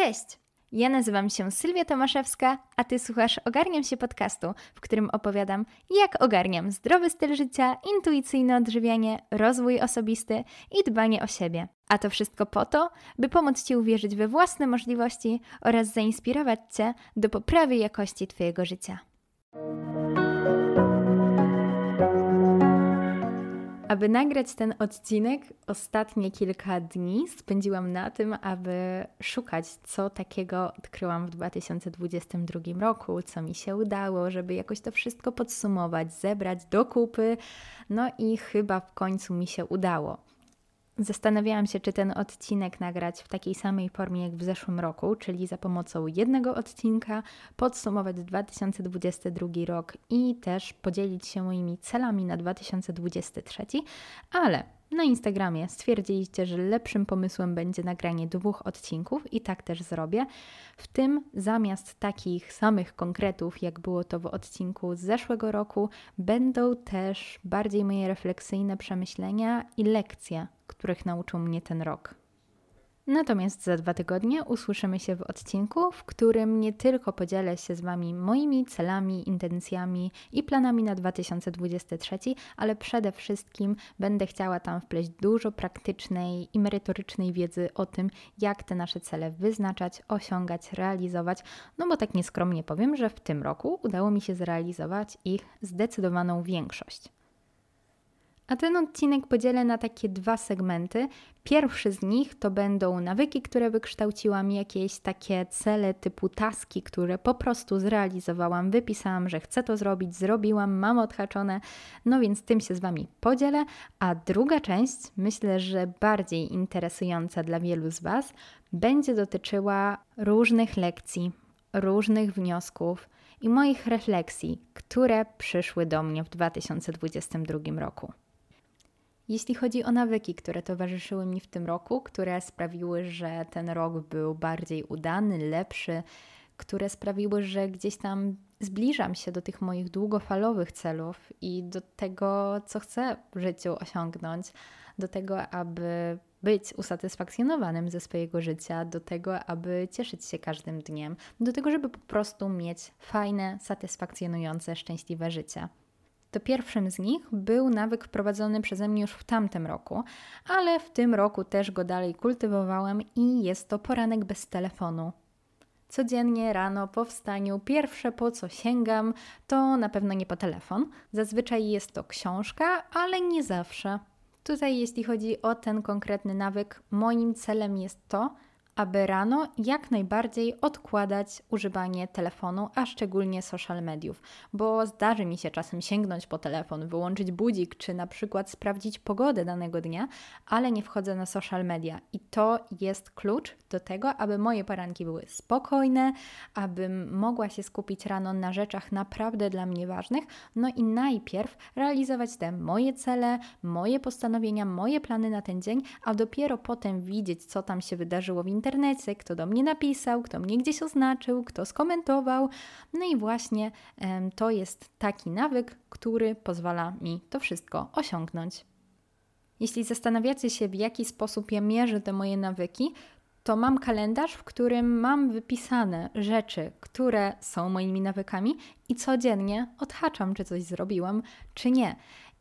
Cześć! Ja nazywam się Sylwia Tomaszewska, a Ty słuchasz Ogarniam się podcastu, w którym opowiadam, jak ogarniam zdrowy styl życia, intuicyjne odżywianie, rozwój osobisty i dbanie o siebie. A to wszystko po to, by pomóc Ci uwierzyć we własne możliwości oraz zainspirować Cię do poprawy jakości Twojego życia. Aby nagrać ten odcinek, ostatnie kilka dni spędziłam na tym, aby szukać, co takiego odkryłam w 2022 roku, co mi się udało, żeby jakoś to wszystko podsumować, zebrać do kupy. No i chyba w końcu mi się udało. Zastanawiałam się, czy ten odcinek nagrać w takiej samej formie jak w zeszłym roku, czyli za pomocą jednego odcinka, podsumować 2022 rok i też podzielić się moimi celami na 2023, ale na Instagramie stwierdziliście, że lepszym pomysłem będzie nagranie dwóch odcinków i tak też zrobię. W tym zamiast takich samych konkretów, jak było to w odcinku z zeszłego roku, będą też bardziej moje refleksyjne przemyślenia i lekcje, których nauczył mnie ten rok. Natomiast za dwa tygodnie usłyszymy się w odcinku, w którym nie tylko podzielę się z Wami moimi celami, intencjami i planami na 2023, ale przede wszystkim będę chciała tam wpleść dużo praktycznej i merytorycznej wiedzy o tym, jak te nasze cele wyznaczać, osiągać, realizować. No bo tak nieskromnie powiem, że w tym roku udało mi się zrealizować ich zdecydowaną większość. A ten odcinek podzielę na takie dwa segmenty. Pierwszy z nich to będą nawyki, które wykształciłam, jakieś takie cele typu taski, które po prostu zrealizowałam, wypisałam, że chcę to zrobić, zrobiłam, mam odhaczone, no więc tym się z Wami podzielę. A druga część, myślę, że bardziej interesująca dla wielu z Was, będzie dotyczyła różnych lekcji, różnych wniosków i moich refleksji, które przyszły do mnie w 2022 roku. Jeśli chodzi o nawyki, które towarzyszyły mi w tym roku, które sprawiły, że ten rok był bardziej udany, lepszy, które sprawiły, że gdzieś tam zbliżam się do tych moich długofalowych celów i do tego, co chcę w życiu osiągnąć, do tego, aby być usatysfakcjonowanym ze swojego życia, do tego, aby cieszyć się każdym dniem, do tego, żeby po prostu mieć fajne, satysfakcjonujące, szczęśliwe życie. To pierwszym z nich był nawyk wprowadzony przeze mnie już w tamtym roku, ale w tym roku też go dalej kultywowałem i jest to poranek bez telefonu. Codziennie rano po wstaniu, pierwsze po co sięgam, to na pewno nie po telefon. Zazwyczaj jest to książka, ale nie zawsze. Tutaj, jeśli chodzi o ten konkretny nawyk, moim celem jest to, aby rano jak najbardziej odkładać używanie telefonu, a szczególnie social mediów, bo zdarzy mi się czasem sięgnąć po telefon, wyłączyć budzik, czy na przykład sprawdzić pogodę danego dnia, ale nie wchodzę na social media. I to jest klucz do tego, aby moje poranki były spokojne, abym mogła się skupić rano na rzeczach naprawdę dla mnie ważnych, no i najpierw realizować te moje cele, moje postanowienia, moje plany na ten dzień, a dopiero potem widzieć, co tam się wydarzyło w internecie internecie, kto do mnie napisał, kto mnie gdzieś oznaczył, kto skomentował. No i właśnie to jest taki nawyk, który pozwala mi to wszystko osiągnąć. Jeśli zastanawiacie się, w jaki sposób ja mierzę te moje nawyki, to mam kalendarz, w którym mam wypisane rzeczy, które są moimi nawykami i codziennie odhaczam, czy coś zrobiłam, czy nie.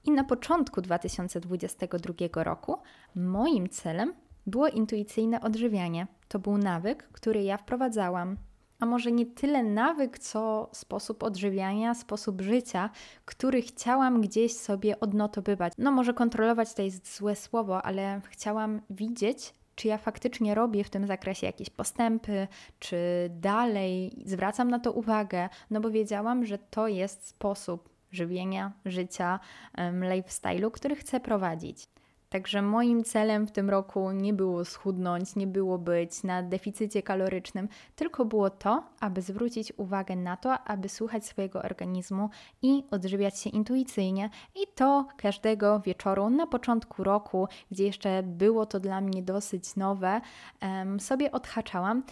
I na początku 2022 roku moim celem było intuicyjne odżywianie. To był nawyk, który ja wprowadzałam. A może nie tyle nawyk, co sposób odżywiania, sposób życia, który chciałam gdzieś sobie odnotowywać. No, może kontrolować to jest złe słowo, ale chciałam widzieć, czy ja faktycznie robię w tym zakresie jakieś postępy, czy dalej zwracam na to uwagę, no bo wiedziałam, że to jest sposób żywienia, życia, lifestyle'u, który chcę prowadzić. Także moim celem w tym roku nie było schudnąć, nie było być na deficycie kalorycznym, tylko było to, aby zwrócić uwagę na to, aby słuchać swojego organizmu i odżywiać się intuicyjnie. I to każdego wieczoru na początku roku, gdzie jeszcze było to dla mnie dosyć nowe, sobie odhaczałam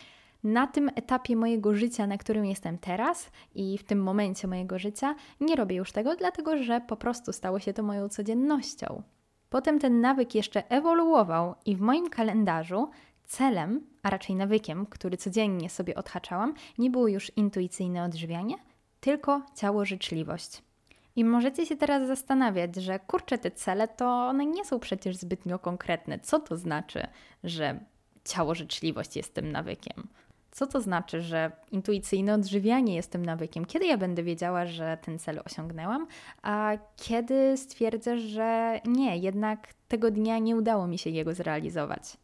na tym etapie mojego życia, na którym jestem teraz i w tym momencie mojego życia, nie robię już tego, dlatego że po prostu stało się to moją codziennością. Potem ten nawyk jeszcze ewoluował i w moim kalendarzu celem, a raczej nawykiem, który codziennie sobie odhaczałam, nie było już intuicyjne odżywianie, tylko ciało życzliwość. I możecie się teraz zastanawiać, że kurczę, te cele to one nie są przecież zbytnio konkretne. Co to znaczy, że ciało życzliwość jest tym nawykiem? Co to znaczy, że intuicyjne odżywianie jest tym nawykiem? Kiedy ja będę wiedziała, że ten cel osiągnęłam, a kiedy stwierdzę, że nie, jednak tego dnia nie udało mi się jego zrealizować?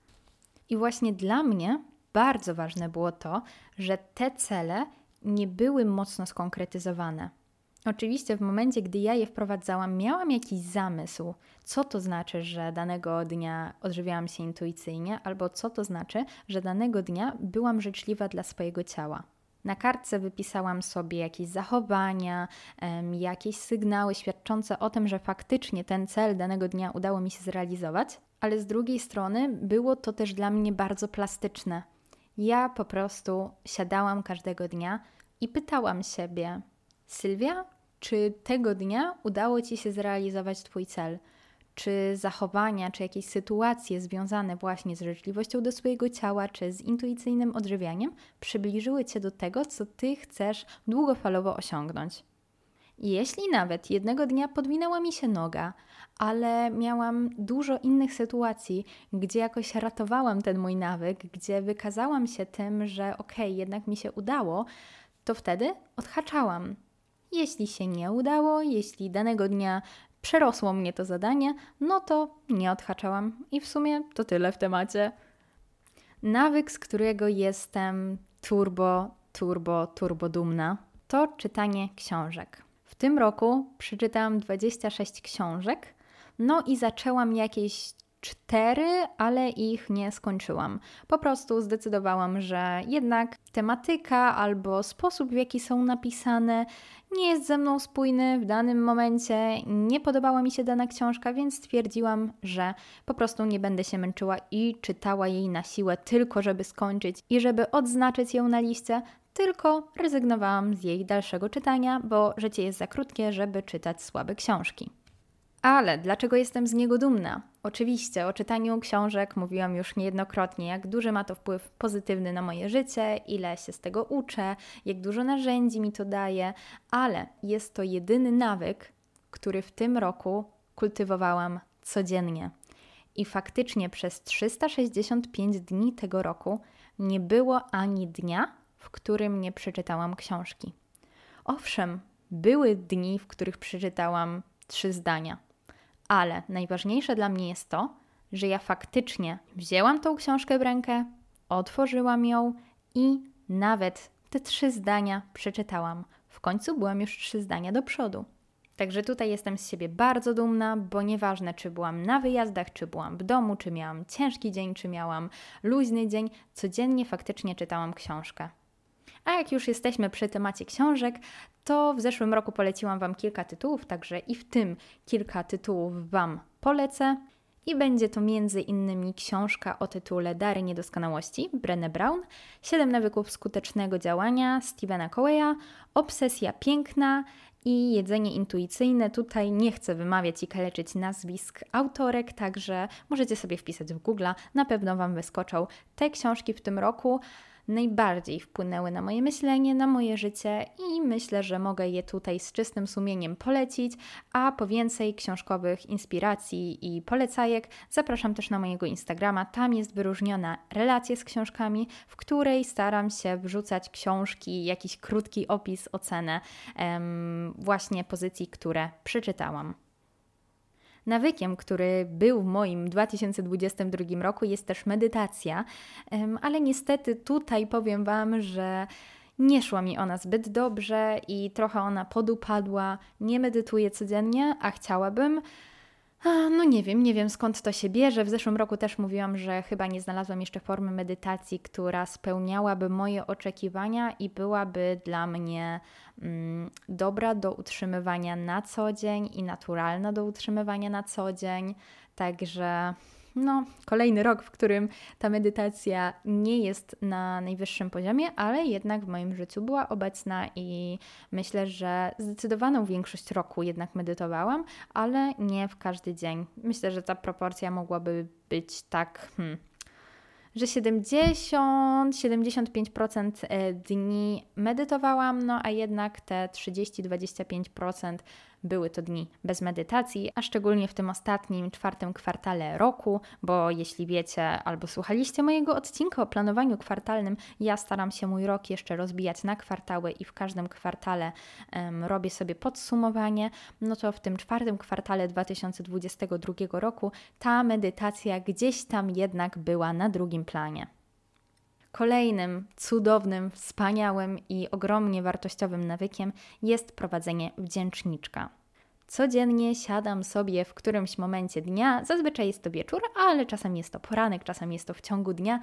I właśnie dla mnie bardzo ważne było to, że te cele nie były mocno skonkretyzowane. Oczywiście w momencie, gdy ja je wprowadzałam, miałam jakiś zamysł, co to znaczy, że danego dnia odżywiałam się intuicyjnie, albo co to znaczy, że danego dnia byłam życzliwa dla swojego ciała. Na kartce wypisałam sobie jakieś zachowania, jakieś sygnały świadczące o tym, że faktycznie ten cel danego dnia udało mi się zrealizować, ale z drugiej strony było to też dla mnie bardzo plastyczne. Ja po prostu siadałam każdego dnia i pytałam siebie: Sylwia, czy tego dnia udało Ci się zrealizować Twój cel? Czy zachowania, czy jakieś sytuacje związane właśnie z życzliwością do swojego ciała, czy z intuicyjnym odżywianiem przybliżyły Cię do tego, co Ty chcesz długofalowo osiągnąć? Jeśli nawet jednego dnia podwinęła mi się noga, ale miałam dużo innych sytuacji, gdzie jakoś ratowałam ten mój nawyk, gdzie wykazałam się tym, że okej, okay, jednak mi się udało, to wtedy odhaczałam. Jeśli się nie udało, jeśli danego dnia przerosło mnie to zadanie, no to nie odhaczałam. I w sumie to tyle w temacie. Nawyk, z którego jestem turbo, turbo, turbo dumna, to czytanie książek. W tym roku przeczytałam 26 książek, no i zaczęłam jakieś cztery, ale ich nie skończyłam. Po prostu zdecydowałam, że jednak tematyka albo sposób, w jaki są napisane, nie jest ze mną spójny w danym momencie. Nie podobała mi się dana książka, więc stwierdziłam, że po prostu nie będę się męczyła i czytała jej na siłę, tylko żeby skończyć i żeby odznaczyć ją na liście. Tylko rezygnowałam z jej dalszego czytania, bo życie jest za krótkie, żeby czytać słabe książki. Ale dlaczego jestem z niego dumna? Oczywiście o czytaniu książek mówiłam już niejednokrotnie, jak duży ma to wpływ pozytywny na moje życie, ile się z tego uczę, jak dużo narzędzi mi to daje, ale jest to jedyny nawyk, który w tym roku kultywowałam codziennie. I faktycznie przez 365 dni tego roku nie było ani dnia, w którym nie przeczytałam książki. Owszem, były dni, w których przeczytałam trzy zdania ale najważniejsze dla mnie jest to, że ja faktycznie wzięłam tą książkę w rękę, otworzyłam ją i nawet te trzy zdania przeczytałam. W końcu byłam już trzy zdania do przodu. Także tutaj jestem z siebie bardzo dumna, bo nieważne, czy byłam na wyjazdach, czy byłam w domu, czy miałam ciężki dzień, czy miałam luźny dzień, codziennie faktycznie czytałam książkę. A jak już jesteśmy przy temacie książek, to w zeszłym roku poleciłam Wam kilka tytułów, także i w tym kilka tytułów Wam polecę. I będzie to między innymi książka o tytule Dary Niedoskonałości Brené Brown, Siedem nawyków skutecznego działania Stevena Coeya, Obsesja piękna i Jedzenie intuicyjne. Tutaj nie chcę wymawiać i kaleczyć nazwisk autorek, także możecie sobie wpisać w Google, na pewno Wam wyskoczą te książki w tym roku najbardziej wpłynęły na moje myślenie, na moje życie i myślę, że mogę je tutaj z czystym sumieniem polecić, a po więcej książkowych inspiracji i polecajek zapraszam też na mojego Instagrama. Tam jest wyróżniona relacja z książkami, w której staram się wrzucać książki, jakiś krótki opis, ocenę em, właśnie pozycji, które przeczytałam. Nawykiem, który był w moim 2022 roku, jest też medytacja, ale niestety tutaj powiem Wam, że nie szła mi ona zbyt dobrze i trochę ona podupadła. Nie medytuję codziennie, a chciałabym. No nie wiem, nie wiem skąd to się bierze. W zeszłym roku też mówiłam, że chyba nie znalazłam jeszcze formy medytacji, która spełniałaby moje oczekiwania i byłaby dla mnie mm, dobra do utrzymywania na co dzień i naturalna do utrzymywania na co dzień. Także no, kolejny rok, w którym ta medytacja nie jest na najwyższym poziomie, ale jednak w moim życiu była obecna i myślę, że zdecydowaną większość roku jednak medytowałam, ale nie w każdy dzień. Myślę, że ta proporcja mogłaby być tak. Hmm, że 70-75% e, dni medytowałam, no a jednak te 30-25% były to dni bez medytacji, a szczególnie w tym ostatnim, czwartym kwartale roku, bo jeśli wiecie albo słuchaliście mojego odcinka o planowaniu kwartalnym, ja staram się mój rok jeszcze rozbijać na kwartały i w każdym kwartale um, robię sobie podsumowanie, no to w tym czwartym kwartale 2022 roku ta medytacja gdzieś tam jednak była na drugim planie. Kolejnym cudownym, wspaniałym i ogromnie wartościowym nawykiem jest prowadzenie wdzięczniczka. Codziennie siadam sobie w którymś momencie dnia, zazwyczaj jest to wieczór, ale czasem jest to poranek, czasem jest to w ciągu dnia,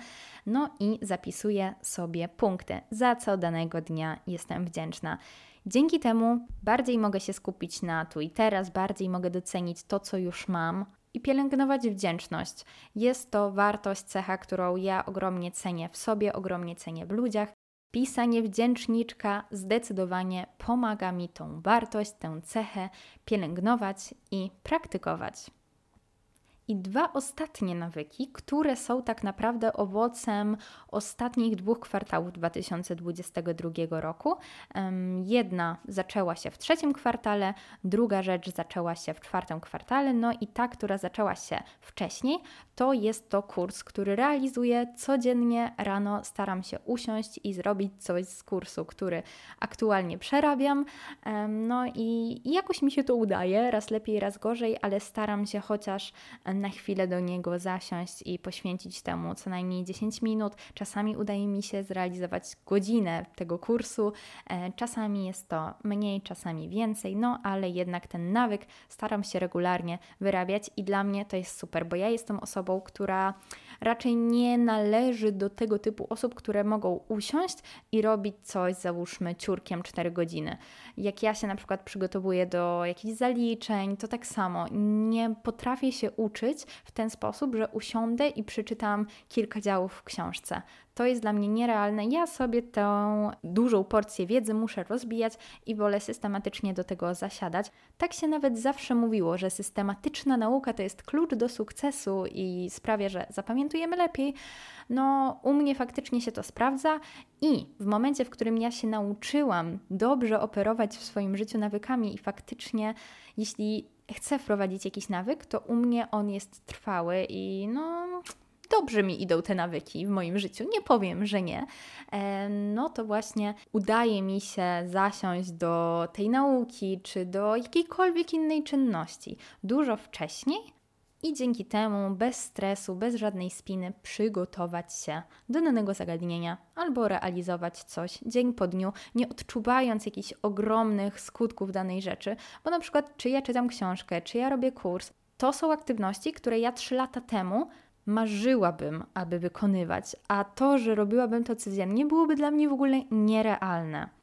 no i zapisuję sobie punkty, za co danego dnia jestem wdzięczna. Dzięki temu bardziej mogę się skupić na tu i teraz, bardziej mogę docenić to, co już mam, i pielęgnować wdzięczność. Jest to wartość, cecha, którą ja ogromnie cenię w sobie, ogromnie cenię w ludziach. Pisanie wdzięczniczka zdecydowanie pomaga mi tą wartość, tę cechę pielęgnować i praktykować. I dwa ostatnie nawyki, które są tak naprawdę owocem ostatnich dwóch kwartałów 2022 roku. Jedna zaczęła się w trzecim kwartale, druga rzecz zaczęła się w czwartym kwartale, no i ta, która zaczęła się wcześniej, to jest to kurs, który realizuję codziennie rano. Staram się usiąść i zrobić coś z kursu, który aktualnie przerabiam. No i jakoś mi się to udaje, raz lepiej, raz gorzej, ale staram się chociaż na chwilę do niego zasiąść i poświęcić temu co najmniej 10 minut. Czasami udaje mi się zrealizować godzinę tego kursu, e, czasami jest to mniej, czasami więcej, no ale jednak ten nawyk staram się regularnie wyrabiać i dla mnie to jest super, bo ja jestem osobą, która raczej nie należy do tego typu osób, które mogą usiąść i robić coś, załóżmy, ciurkiem 4 godziny. Jak ja się na przykład przygotowuję do jakichś zaliczeń, to tak samo. Nie potrafię się uczyć w ten sposób, że usiądę i przeczytam kilka działów w książce. To jest dla mnie nierealne. Ja sobie tę dużą porcję wiedzy muszę rozbijać i wolę systematycznie do tego zasiadać. Tak się nawet zawsze mówiło, że systematyczna nauka to jest klucz do sukcesu i sprawia, że zapamiętujemy lepiej. No, u mnie faktycznie się to sprawdza i w momencie, w którym ja się nauczyłam dobrze operować w swoim życiu nawykami i faktycznie, jeśli chcę wprowadzić jakiś nawyk, to u mnie on jest trwały i no dobrze mi idą te nawyki w moim życiu, nie powiem, że nie, e, no to właśnie udaje mi się zasiąść do tej nauki czy do jakiejkolwiek innej czynności dużo wcześniej, i dzięki temu bez stresu, bez żadnej spiny przygotować się do danego zagadnienia albo realizować coś dzień po dniu, nie odczuwając jakichś ogromnych skutków danej rzeczy, bo na przykład czy ja czytam książkę, czy ja robię kurs, to są aktywności, które ja trzy lata temu marzyłabym, aby wykonywać, a to, że robiłabym to codziennie, byłoby dla mnie w ogóle nierealne.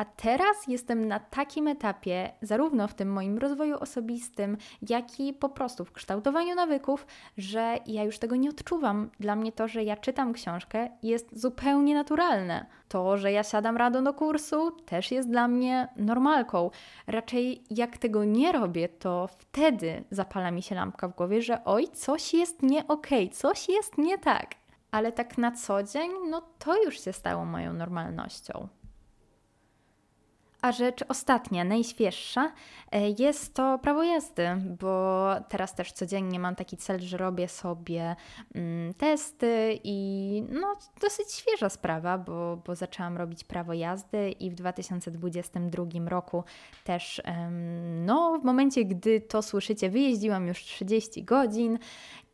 A teraz jestem na takim etapie, zarówno w tym moim rozwoju osobistym, jak i po prostu w kształtowaniu nawyków, że ja już tego nie odczuwam. Dla mnie to, że ja czytam książkę, jest zupełnie naturalne. To, że ja siadam rado do kursu, też jest dla mnie normalką. Raczej jak tego nie robię, to wtedy zapala mi się lampka w głowie, że oj, coś jest nie okej, okay, coś jest nie tak. Ale tak na co dzień, no to już się stało moją normalnością. A rzecz ostatnia, najświeższa, e, jest to prawo jazdy, bo teraz też codziennie mam taki cel, że robię sobie mm, testy i no, dosyć świeża sprawa, bo, bo zaczęłam robić prawo jazdy i w 2022 roku też, no, w momencie, gdy to słyszycie, wyjeździłam już 30 godzin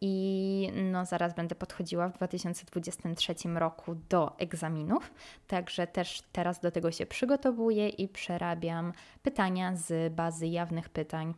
i no, zaraz będę podchodziła w 2023 roku do egzaminów, także też teraz do tego się przygotowuję i przerabiam pytania z bazy jawnych pytań.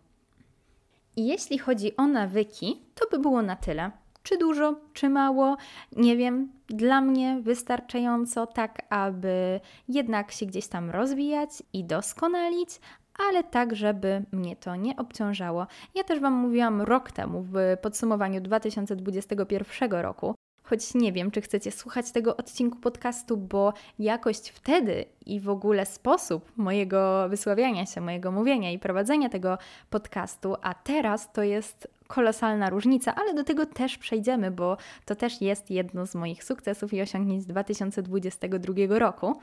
I jeśli chodzi o nawyki, to by było na tyle. Czy dużo, czy mało? Nie wiem. Dla mnie wystarczająco, tak aby jednak się gdzieś tam rozwijać i doskonalić, ale tak, żeby mnie to nie obciążało. Ja też Wam mówiłam rok temu w podsumowaniu 2021 roku, choć nie wiem, czy chcecie słuchać tego odcinku podcastu, bo jakość wtedy i w ogóle sposób mojego wysławiania się, mojego mówienia i prowadzenia tego podcastu, a teraz to jest kolosalna różnica, ale do tego też przejdziemy, bo to też jest jedno z moich sukcesów i osiągnięć 2022 roku.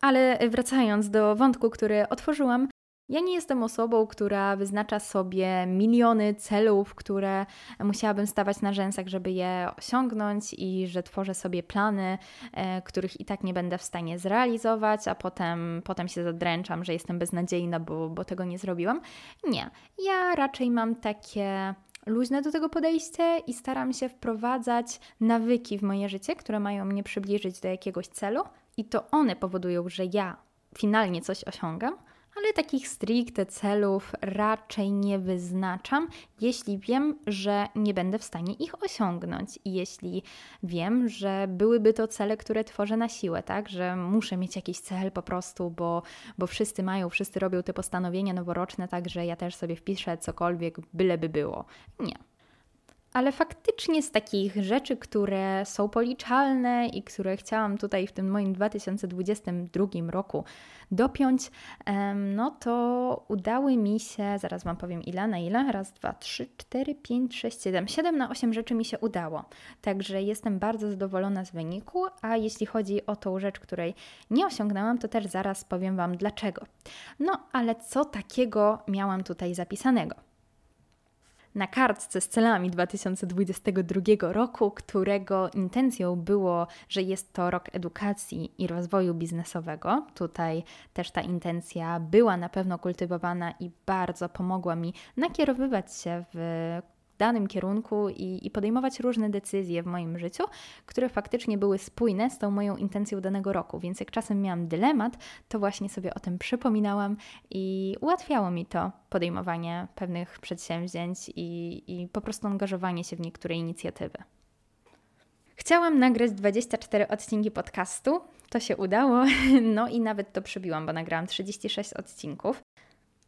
Ale wracając do wątku, który otworzyłam, ja nie jestem osobą, która wyznacza sobie miliony celów, które musiałabym stawać na rzęsach, żeby je osiągnąć, i że tworzę sobie plany, e, których i tak nie będę w stanie zrealizować, a potem, potem się zadręczam, że jestem beznadziejna, bo, bo tego nie zrobiłam. Nie. Ja raczej mam takie luźne do tego podejście i staram się wprowadzać nawyki w moje życie, które mają mnie przybliżyć do jakiegoś celu, i to one powodują, że ja finalnie coś osiągam ale takich stricte celów raczej nie wyznaczam, jeśli wiem, że nie będę w stanie ich osiągnąć i jeśli wiem, że byłyby to cele, które tworzę na siłę, tak, że muszę mieć jakiś cel po prostu, bo, bo wszyscy mają, wszyscy robią te postanowienia noworoczne, tak, że ja też sobie wpiszę cokolwiek, byleby było. Nie. Ale faktycznie z takich rzeczy, które są policzalne i które chciałam tutaj w tym moim 2022 roku dopiąć, no to udały mi się, zaraz Wam powiem ile, na ile? Raz, dwa, trzy, cztery, pięć, sześć, siedem. Siedem na osiem rzeczy mi się udało. Także jestem bardzo zadowolona z wyniku, a jeśli chodzi o tą rzecz, której nie osiągnęłam, to też zaraz powiem Wam dlaczego. No, ale co takiego miałam tutaj zapisanego? Na kartce z celami 2022 roku, którego intencją było, że jest to rok edukacji i rozwoju biznesowego. Tutaj też ta intencja była na pewno kultywowana i bardzo pomogła mi nakierowywać się w danym kierunku i, i podejmować różne decyzje w moim życiu, które faktycznie były spójne z tą moją intencją danego roku. Więc jak czasem miałam dylemat, to właśnie sobie o tym przypominałam i ułatwiało mi to podejmowanie pewnych przedsięwzięć i, i po prostu angażowanie się w niektóre inicjatywy. Chciałam nagrać 24 odcinki podcastu. To się udało, no i nawet to przebiłam, bo nagrałam 36 odcinków.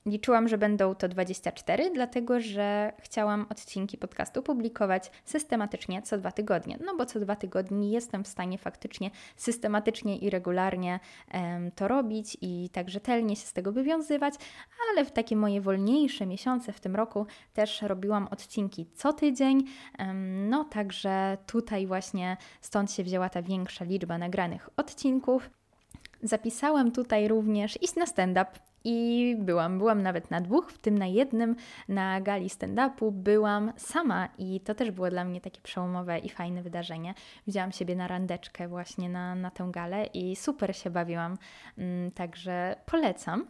Liczyłam, że będą to 24, dlatego że chciałam odcinki podcastu publikować systematycznie co dwa tygodnie. No bo co dwa tygodnie nie jestem w stanie faktycznie systematycznie i regularnie um, to robić i tak rzetelnie się z tego wywiązywać, ale w takie moje wolniejsze miesiące w tym roku też robiłam odcinki co tydzień. Um, no także tutaj właśnie stąd się wzięła ta większa liczba nagranych odcinków. Zapisałam tutaj również iść na stand-up i byłam, byłam nawet na dwóch, w tym na jednym, na gali stand-upu byłam sama i to też było dla mnie takie przełomowe i fajne wydarzenie. Widziałam siebie na randeczkę właśnie na, na tę galę i super się bawiłam, mm, także polecam.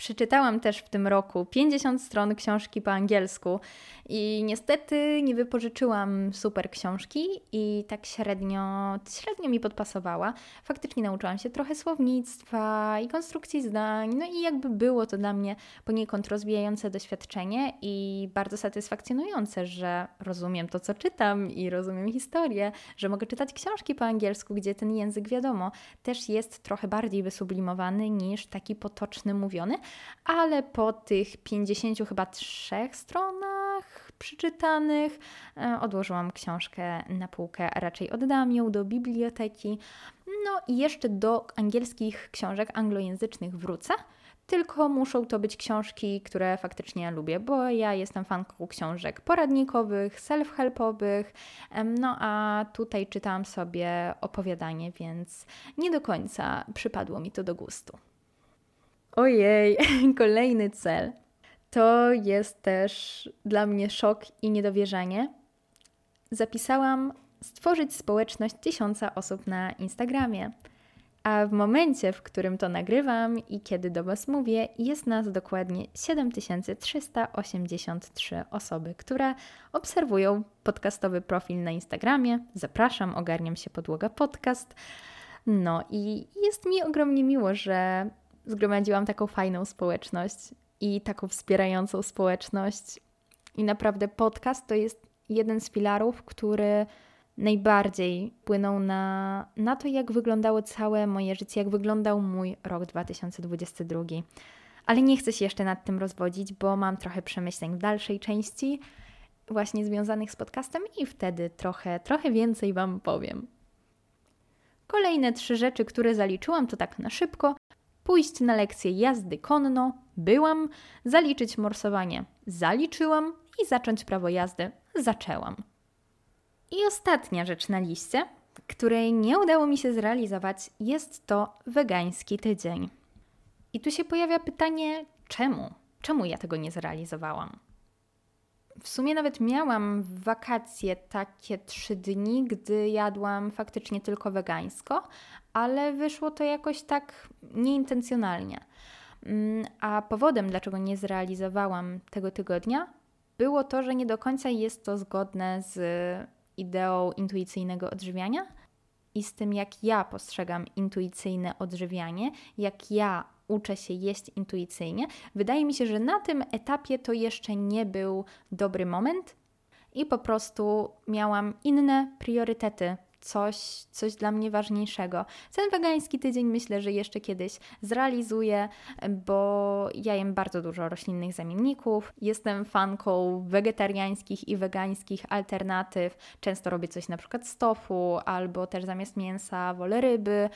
Przeczytałam też w tym roku 50 stron książki po angielsku i niestety nie wypożyczyłam super książki i tak średnio, średnio mi podpasowała. Faktycznie nauczyłam się trochę słownictwa i konstrukcji zdań, no i jakby było to dla mnie poniekąd rozwijające doświadczenie i bardzo satysfakcjonujące, że rozumiem to, co czytam i rozumiem historię, że mogę czytać książki po angielsku, gdzie ten język, wiadomo, też jest trochę bardziej wysublimowany niż taki potoczny mówiony, ale po tych 50 chyba trzech stronach przeczytanych e, odłożyłam książkę na półkę, a raczej oddam ją do biblioteki. No i jeszcze do angielskich książek anglojęzycznych wrócę. Tylko muszą to być książki, które faktycznie lubię, bo ja jestem fanką książek poradnikowych, self-helpowych. No a tutaj czytałam sobie opowiadanie, więc nie do końca przypadło mi to do gustu. Ojej, kolejny cel. To jest też dla mnie szok i niedowierzanie. Zapisałam stworzyć społeczność tysiąca osób na Instagramie. A w momencie, w którym to nagrywam i kiedy do Was mówię, jest nas dokładnie 7383 osoby, które obserwują podcastowy profil na Instagramie. Zapraszam, ogarniam się podłoga podcast. No i jest mi ogromnie miło, że zgromadziłam taką fajną społeczność i taką wspierającą społeczność. I naprawdę podcast to jest jeden z filarów, który najbardziej płynął na, na to, jak wyglądało całe moje życie, jak wyglądał mój rok 2022. Ale nie chcę się jeszcze nad tym rozwodzić, bo mam trochę przemyśleń w dalszej części, właśnie związanych z podcastem, i wtedy trochę, trochę więcej Wam powiem. Kolejne trzy rzeczy, które zaliczyłam, to tak na szybko pójść na lekcję jazdy konno, byłam, zaliczyć morsowanie, zaliczyłam i zacząć prawo jazdy zaczęłam. I ostatnia rzecz na liście, której nie udało mi się zrealizować, jest to wegański tydzień. I tu się pojawia pytanie, czemu? Czemu ja tego nie zrealizowałam? W sumie nawet miałam wakacje takie trzy dni, gdy jadłam faktycznie tylko wegańsko, ale wyszło to jakoś tak nieintencjonalnie. Mm, a powodem, dlaczego nie zrealizowałam tego tygodnia, było to, że nie do końca jest to zgodne z ideą intuicyjnego odżywiania i z tym, jak ja postrzegam intuicyjne odżywianie, jak ja uczę się jeść intuicyjnie. Wydaje mi się, że na tym etapie to jeszcze nie był dobry moment i po prostu miałam inne priorytety coś, coś dla mnie ważniejszego. Ten wegański tydzień myślę, że jeszcze kiedyś zrealizuję, bo ja jem bardzo dużo roślinnych zamienników. Jestem fanką wegetariańskich i wegańskich alternatyw. Często robię coś na przykład z tofu, albo też zamiast mięsa wolę ryby,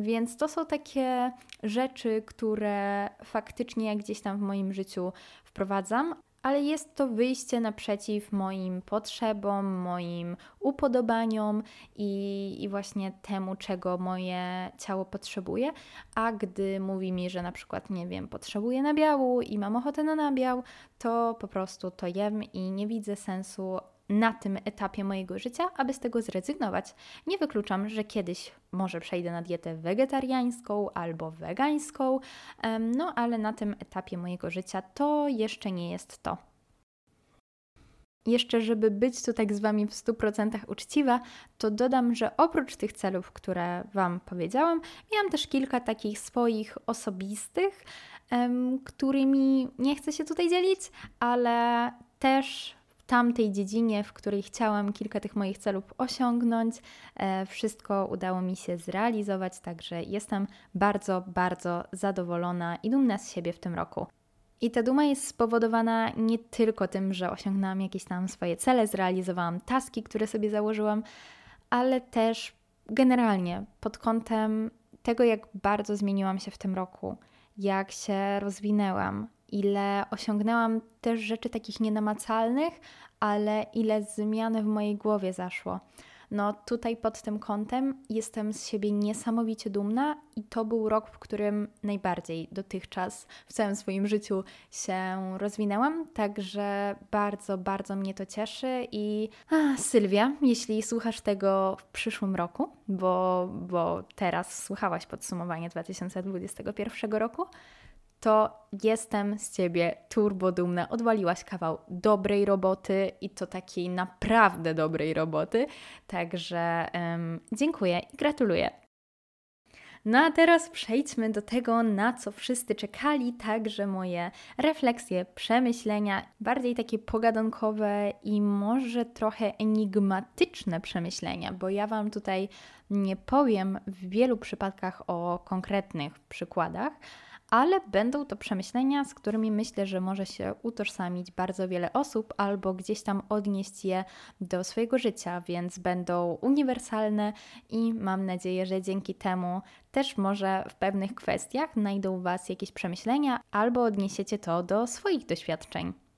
więc to są takie rzeczy, które faktycznie gdzieś tam w moim życiu wprowadzam, ale jest to wyjście naprzeciw moim potrzebom, moim upodobaniom i, i, właśnie temu, czego moje ciało potrzebuje. A gdy mówi mi, że na przykład, nie wiem, potrzebuję nabiału i mam ochotę na nabiał, to po prostu to jem i nie widzę sensu na tym etapie mojego życia, aby z tego zrezygnować. Nie wykluczam, że kiedyś może przejdę na dietę wegetariańską albo wegańską, no ale na tym etapie mojego życia to jeszcze nie jest to. Jeszcze, żeby być tu tak z Wami w 100% uczciwa, to dodam, że oprócz tych celów, które Wam powiedziałam, miałam też kilka takich swoich osobistych, którymi nie chcę się tutaj dzielić, ale też tamtej dziedzinie, w której chciałam kilka tych moich celów osiągnąć. E, wszystko udało mi się zrealizować, także jestem bardzo, bardzo zadowolona i dumna z siebie w tym roku. I ta duma jest spowodowana nie tylko tym, że osiągnęłam jakieś tam swoje cele, zrealizowałam taski, które sobie założyłam, ale też generalnie pod kątem tego, jak bardzo zmieniłam się w tym roku, jak się rozwinęłam, ile osiągnęłam też rzeczy takich nienamacalnych, ale ile zmian w mojej głowie zaszło. No tutaj pod tym kątem jestem z siebie niesamowicie dumna i to był rok, w którym najbardziej dotychczas w całym swoim życiu się rozwinęłam, także bardzo, bardzo mnie to cieszy i a, Sylwia, jeśli słuchasz tego w przyszłym roku, bo, bo teraz słuchałaś podsumowania 2021 roku, to jestem z ciebie turbo dumna. Odwaliłaś kawał dobrej roboty i to takiej naprawdę dobrej roboty. Także um, dziękuję i gratuluję. No a teraz przejdźmy do tego, na co wszyscy czekali, także moje refleksje, przemyślenia, bardziej takie pogadankowe i może trochę enigmatyczne przemyślenia, bo ja Wam tutaj nie powiem w wielu przypadkach o konkretnych przykładach, ale będą to przemyślenia, z którymi myślę, że może się utożsamić bardzo wiele osób albo gdzieś tam odnieść je do swojego życia, więc będą uniwersalne i mam nadzieję, że dzięki temu też może w pewnych kwestiach znajdą Was jakieś przemyślenia albo odniesiecie to do swoich doświadczeń.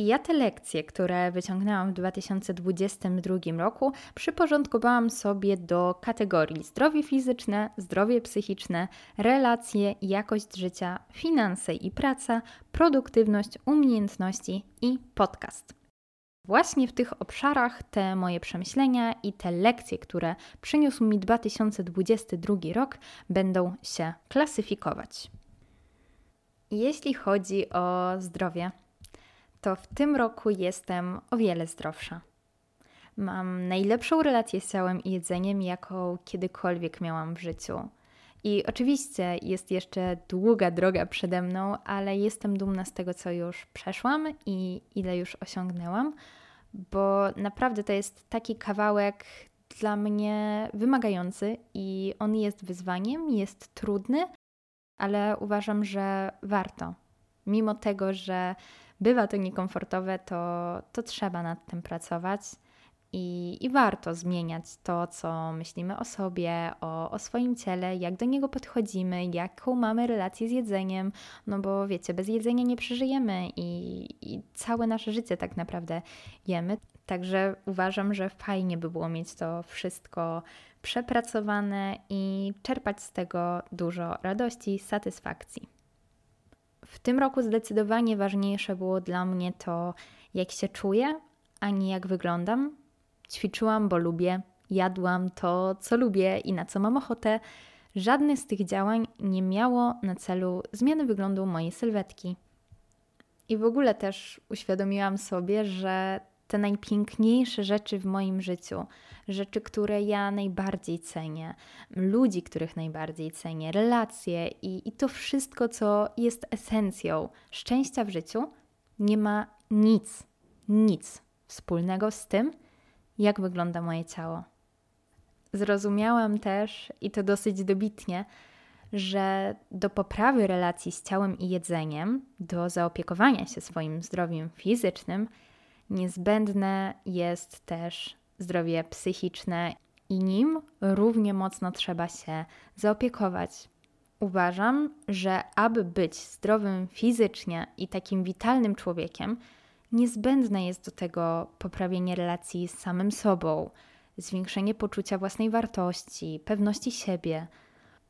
I ja te lekcje, które wyciągnęłam w 2022 roku, przyporządkowałam sobie do kategorii zdrowie fizyczne, zdrowie psychiczne, relacje, jakość życia, finanse i praca, produktywność, umiejętności i podcast. Właśnie w tych obszarach te moje przemyślenia i te lekcje, które przyniósł mi 2022 rok, będą się klasyfikować. Jeśli chodzi o zdrowie, to w tym roku jestem o wiele zdrowsza. Mam najlepszą relację z ciałem i jedzeniem, jaką kiedykolwiek miałam w życiu. I oczywiście jest jeszcze długa droga przede mną, ale jestem dumna z tego, co już przeszłam i ile już osiągnęłam, bo naprawdę to jest taki kawałek dla mnie wymagający i on jest wyzwaniem, jest trudny, ale uważam, że warto. Mimo tego, że bywa to niekomfortowe, to, to trzeba nad tym pracować. I, I, warto zmieniać to, co myślimy o sobie, o, o swoim ciele, jak do niego podchodzimy, jaką mamy relację z jedzeniem, no bo wiecie, bez jedzenia nie przeżyjemy i, i całe nasze życie tak naprawdę jemy. Także uważam, że fajnie by było mieć to wszystko przepracowane i czerpać z tego dużo radości, satysfakcji. W tym roku zdecydowanie ważniejsze było dla mnie to, jak się czuję, a nie jak wyglądam. Ćwiczyłam, bo lubię, jadłam to, co lubię i na co mam ochotę. Żadne z tych działań nie miało na celu zmiany wyglądu mojej sylwetki. I w ogóle też uświadomiłam sobie, że te najpiękniejsze rzeczy w moim życiu, rzeczy, które ja najbardziej cenię, ludzi, których najbardziej cenię, relacje i, i to wszystko, co jest esencją szczęścia w życiu, nie ma nic, nic wspólnego z tym, jak wygląda moje ciało. Zrozumiałam też, i to dosyć dobitnie, że do poprawy relacji z ciałem i jedzeniem, do zaopiekowania się swoim zdrowiem fizycznym, niezbędne jest też zdrowie psychiczne i nim równie mocno trzeba się zaopiekować. Uważam, że aby być zdrowym fizycznie i takim witalnym człowiekiem, niezbędne jest do tego poprawienie relacji z samym sobą, zwiększenie poczucia własnej wartości, pewności siebie.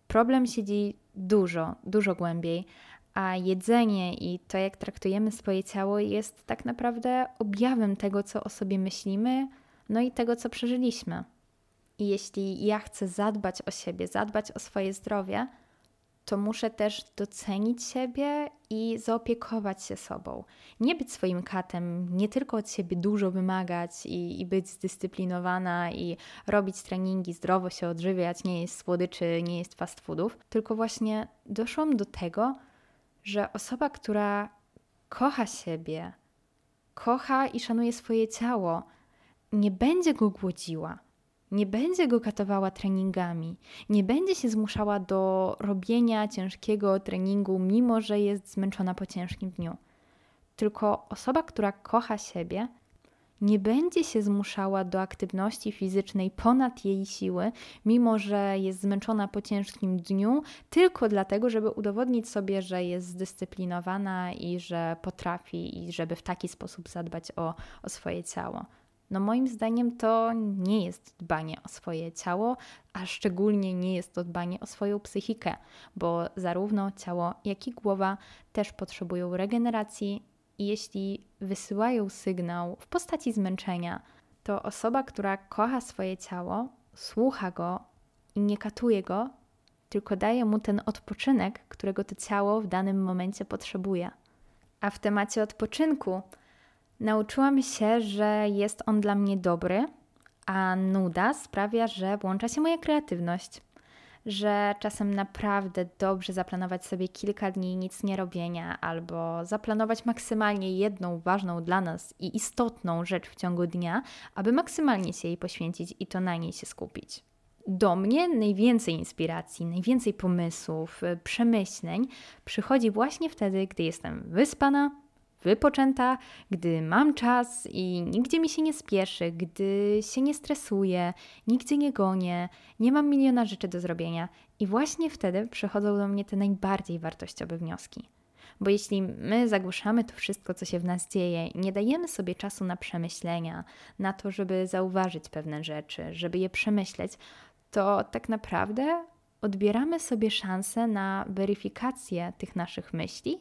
Problem siedzi dużo, dużo głębiej, a jedzenie i to, jak traktujemy swoje ciało, jest tak naprawdę objawem tego, co o sobie myślimy, no i tego, co przeżyliśmy. I jeśli ja chcę zadbać o siebie, zadbać o swoje zdrowie, to muszę też docenić siebie i zaopiekować się sobą. Nie być swoim katem, nie tylko od siebie dużo wymagać i, i być zdyscyplinowana i robić treningi, zdrowo się odżywiać, nie jest słodyczy, nie jest fast foodów, tylko właśnie doszłam do tego, że osoba, która kocha siebie, kocha i szanuje swoje ciało, nie będzie go głodziła, nie będzie go katowała treningami, nie będzie się zmuszała do robienia ciężkiego treningu, mimo że jest zmęczona po ciężkim dniu. Tylko osoba, która kocha siebie, nie będzie się zmuszała do aktywności fizycznej ponad jej siły, mimo że jest zmęczona po ciężkim dniu, tylko dlatego, żeby udowodnić sobie, że jest zdyscyplinowana i że potrafi i żeby w taki sposób zadbać o, o swoje ciało. No moim zdaniem to nie jest dbanie o swoje ciało, a szczególnie nie jest to dbanie o swoją psychikę, bo zarówno ciało, jak i głowa też potrzebują regeneracji i jeśli wysyłają sygnał w postaci zmęczenia, to osoba, która kocha swoje ciało, słucha go i nie katuje go, tylko daje mu ten odpoczynek, którego to ciało w danym momencie potrzebuje. A w temacie odpoczynku nauczyłam się, że jest on dla mnie dobry, a nuda sprawia, że włącza się moja kreatywność że czasem naprawdę dobrze zaplanować sobie kilka dni nic nie robienia, albo zaplanować maksymalnie jedną ważną dla nas i istotną rzecz w ciągu dnia, aby maksymalnie się jej poświęcić i to na niej się skupić. Do mnie najwięcej inspiracji, najwięcej pomysłów, przemyśleń przychodzi właśnie wtedy, gdy jestem wyspana, wypoczęta, gdy mam czas i nigdzie mi się nie spieszy, gdy się nie stresuję, nigdzie nie gonię, nie mam miliona rzeczy do zrobienia. I właśnie wtedy przychodzą do mnie te najbardziej wartościowe wnioski. Bo jeśli my zagłuszamy to wszystko, co się w nas dzieje, nie dajemy sobie czasu na przemyślenia, na to, żeby zauważyć pewne rzeczy, żeby je przemyśleć, to tak naprawdę odbieramy sobie szansę na weryfikację tych naszych myśli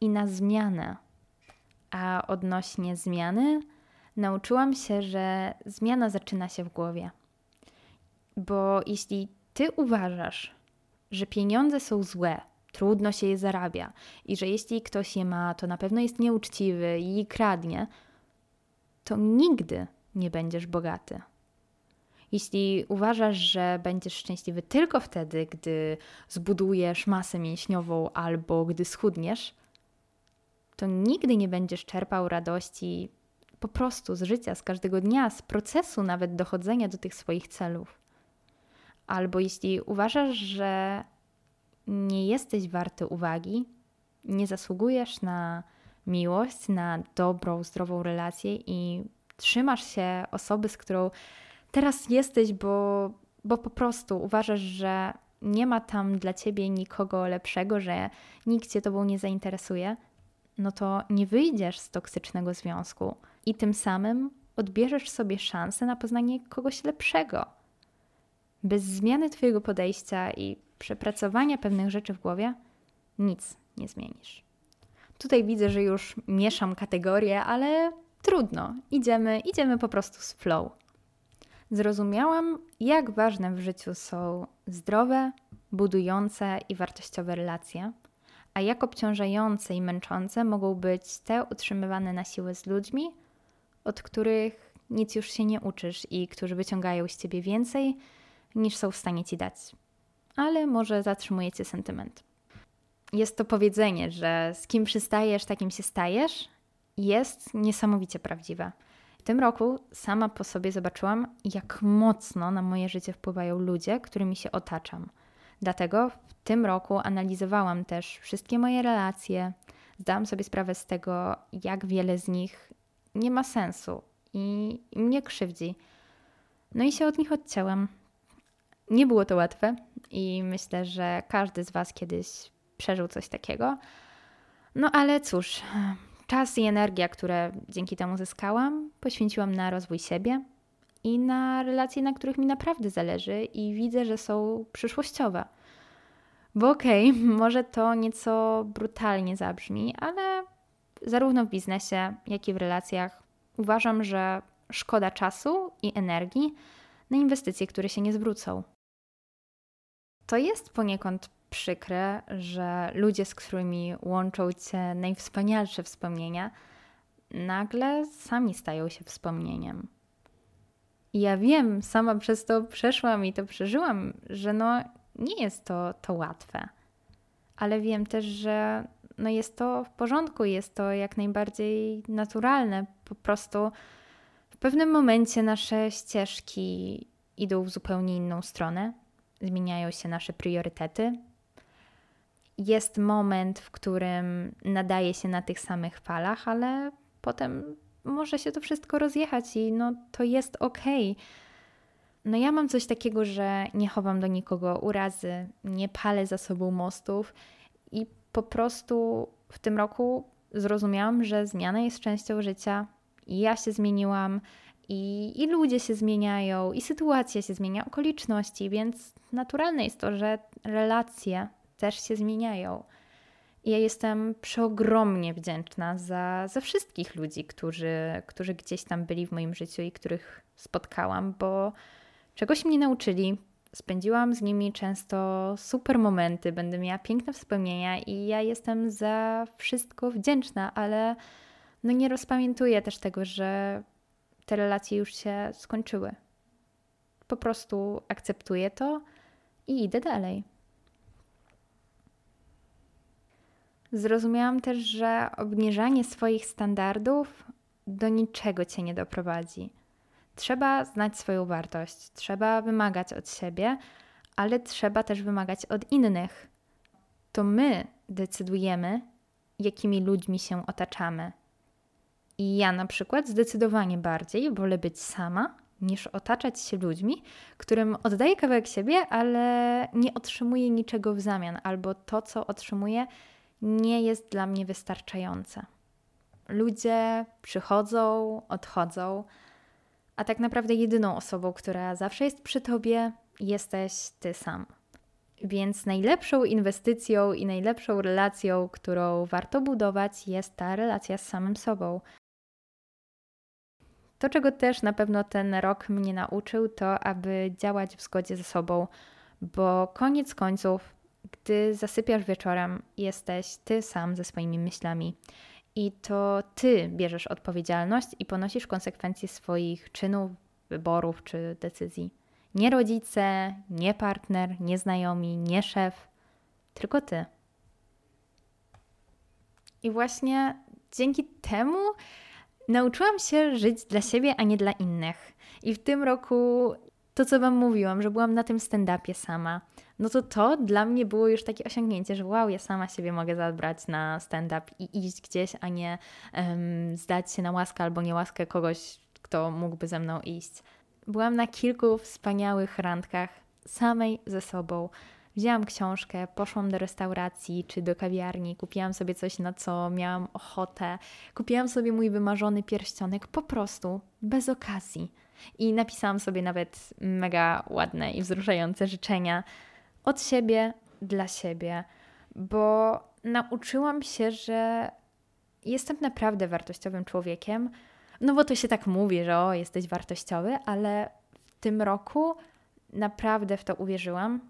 i na zmianę a odnośnie zmiany, nauczyłam się, że zmiana zaczyna się w głowie. Bo jeśli ty uważasz, że pieniądze są złe, trudno się je zarabia i że jeśli ktoś je ma, to na pewno jest nieuczciwy i kradnie, to nigdy nie będziesz bogaty. Jeśli uważasz, że będziesz szczęśliwy tylko wtedy, gdy zbudujesz masę mięśniową albo gdy schudniesz, to nigdy nie będziesz czerpał radości po prostu z życia, z każdego dnia, z procesu nawet dochodzenia do tych swoich celów. Albo jeśli uważasz, że nie jesteś warty uwagi, nie zasługujesz na miłość, na dobrą, zdrową relację i trzymasz się osoby, z którą teraz jesteś, bo, bo po prostu uważasz, że nie ma tam dla ciebie nikogo lepszego, że nikt cię tobą nie zainteresuje, no to nie wyjdziesz z toksycznego związku i tym samym odbierzesz sobie szansę na poznanie kogoś lepszego. Bez zmiany Twojego podejścia i przepracowania pewnych rzeczy w głowie, nic nie zmienisz. Tutaj widzę, że już mieszam kategorie, ale trudno. Idziemy, idziemy po prostu z flow. Zrozumiałam, jak ważne w życiu są zdrowe, budujące i wartościowe relacje, a jak obciążające i męczące mogą być te utrzymywane na siłę z ludźmi, od których nic już się nie uczysz i którzy wyciągają z ciebie więcej niż są w stanie ci dać. Ale może zatrzymujecie sentyment. Jest to powiedzenie, że z kim przystajesz, takim się stajesz, jest niesamowicie prawdziwe. W tym roku sama po sobie zobaczyłam, jak mocno na moje życie wpływają ludzie, którymi się otaczam. Dlatego w tym roku analizowałam też wszystkie moje relacje, zdałam sobie sprawę z tego, jak wiele z nich nie ma sensu i, mnie krzywdzi. No i się od nich odcięłam. Nie było to łatwe i myślę, że każdy z Was kiedyś przeżył coś takiego. No ale cóż, czas i energia, które dzięki temu zyskałam, poświęciłam na rozwój siebie i na relacje, na których mi naprawdę zależy i widzę, że są przyszłościowe. Bo okej, okay, może to nieco brutalnie zabrzmi, ale zarówno w biznesie, jak i w relacjach uważam, że szkoda czasu i energii na inwestycje, które się nie zwrócą. To jest poniekąd przykre, że ludzie, z którymi łączą cię najwspanialsze wspomnienia, nagle sami stają się wspomnieniem. I ja wiem, sama przez to przeszłam i to przeżyłam, że no nie jest to, to łatwe. Ale wiem też, że no jest to w porządku, jest to jak najbardziej naturalne. Po prostu w pewnym momencie nasze ścieżki idą w zupełnie inną stronę, zmieniają się nasze priorytety. Jest moment, w którym nadaje się na tych samych falach, ale potem może się to wszystko rozjechać i no to jest okej. Okay. No ja mam coś takiego, że nie chowam do nikogo urazy, nie palę za sobą mostów i po prostu w tym roku zrozumiałam, że zmiana jest częścią życia i ja się zmieniłam i, i ludzie się zmieniają i sytuacja się zmienia, okoliczności, więc naturalne jest to, że relacje też się zmieniają. Ja jestem przeogromnie wdzięczna za, za wszystkich ludzi, którzy, którzy gdzieś tam byli w moim życiu i których spotkałam, bo czegoś mnie nauczyli. Spędziłam z nimi często super momenty, będę miała piękne wspomnienia i ja jestem za wszystko wdzięczna, ale no nie rozpamiętuję też tego, że te relacje już się skończyły. Po prostu akceptuję to i idę dalej. Zrozumiałam też, że obniżanie swoich standardów do niczego cię nie doprowadzi. Trzeba znać swoją wartość, trzeba wymagać od siebie, ale trzeba też wymagać od innych. To my decydujemy, jakimi ludźmi się otaczamy. I ja na przykład zdecydowanie bardziej wolę być sama, niż otaczać się ludźmi, którym oddaję kawałek siebie, ale nie otrzymuję niczego w zamian, albo to, co otrzymuję, nie jest dla mnie wystarczające. Ludzie przychodzą, odchodzą, a tak naprawdę jedyną osobą, która zawsze jest przy tobie, jesteś ty sam. Więc najlepszą inwestycją i najlepszą relacją, którą warto budować, jest ta relacja z samym sobą. To, czego też na pewno ten rok mnie nauczył, to aby działać w zgodzie ze sobą, bo koniec końców, gdy zasypiasz wieczorem, jesteś ty sam ze swoimi myślami. I to ty bierzesz odpowiedzialność i ponosisz konsekwencje swoich czynów, wyborów czy decyzji. Nie rodzice, nie partner, nie znajomi, nie szef, tylko ty. I właśnie dzięki temu nauczyłam się żyć dla siebie, a nie dla innych. I w tym roku to, co Wam mówiłam, że byłam na tym stand-upie sama, no to to dla mnie było już takie osiągnięcie, że wow, ja sama siebie mogę zabrać na stand-up i iść gdzieś, a nie um, zdać się na łaskę albo niełaskę kogoś, kto mógłby ze mną iść. Byłam na kilku wspaniałych randkach samej ze sobą. Wzięłam książkę, poszłam do restauracji czy do kawiarni, kupiłam sobie coś, na co miałam ochotę, kupiłam sobie mój wymarzony pierścionek po prostu, bez okazji. I napisałam sobie nawet mega ładne i wzruszające życzenia od siebie dla siebie, bo nauczyłam się, że jestem naprawdę wartościowym człowiekiem. No bo to się tak mówi, że o, jesteś wartościowy, ale w tym roku naprawdę w to uwierzyłam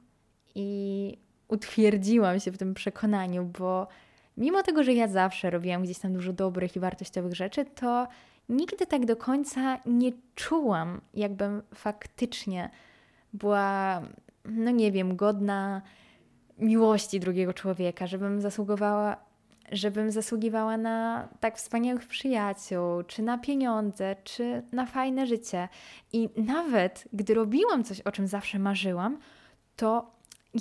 i utwierdziłam się w tym przekonaniu, bo mimo tego, że ja zawsze robiłam gdzieś tam dużo dobrych i wartościowych rzeczy, to nigdy tak do końca nie czułam, jakbym faktycznie była, no nie wiem, godna miłości drugiego człowieka, żebym zasługowała, żebym zasługiwała na tak wspaniałych przyjaciół, czy na pieniądze, czy na fajne życie. I nawet gdy robiłam coś, o czym zawsze marzyłam, to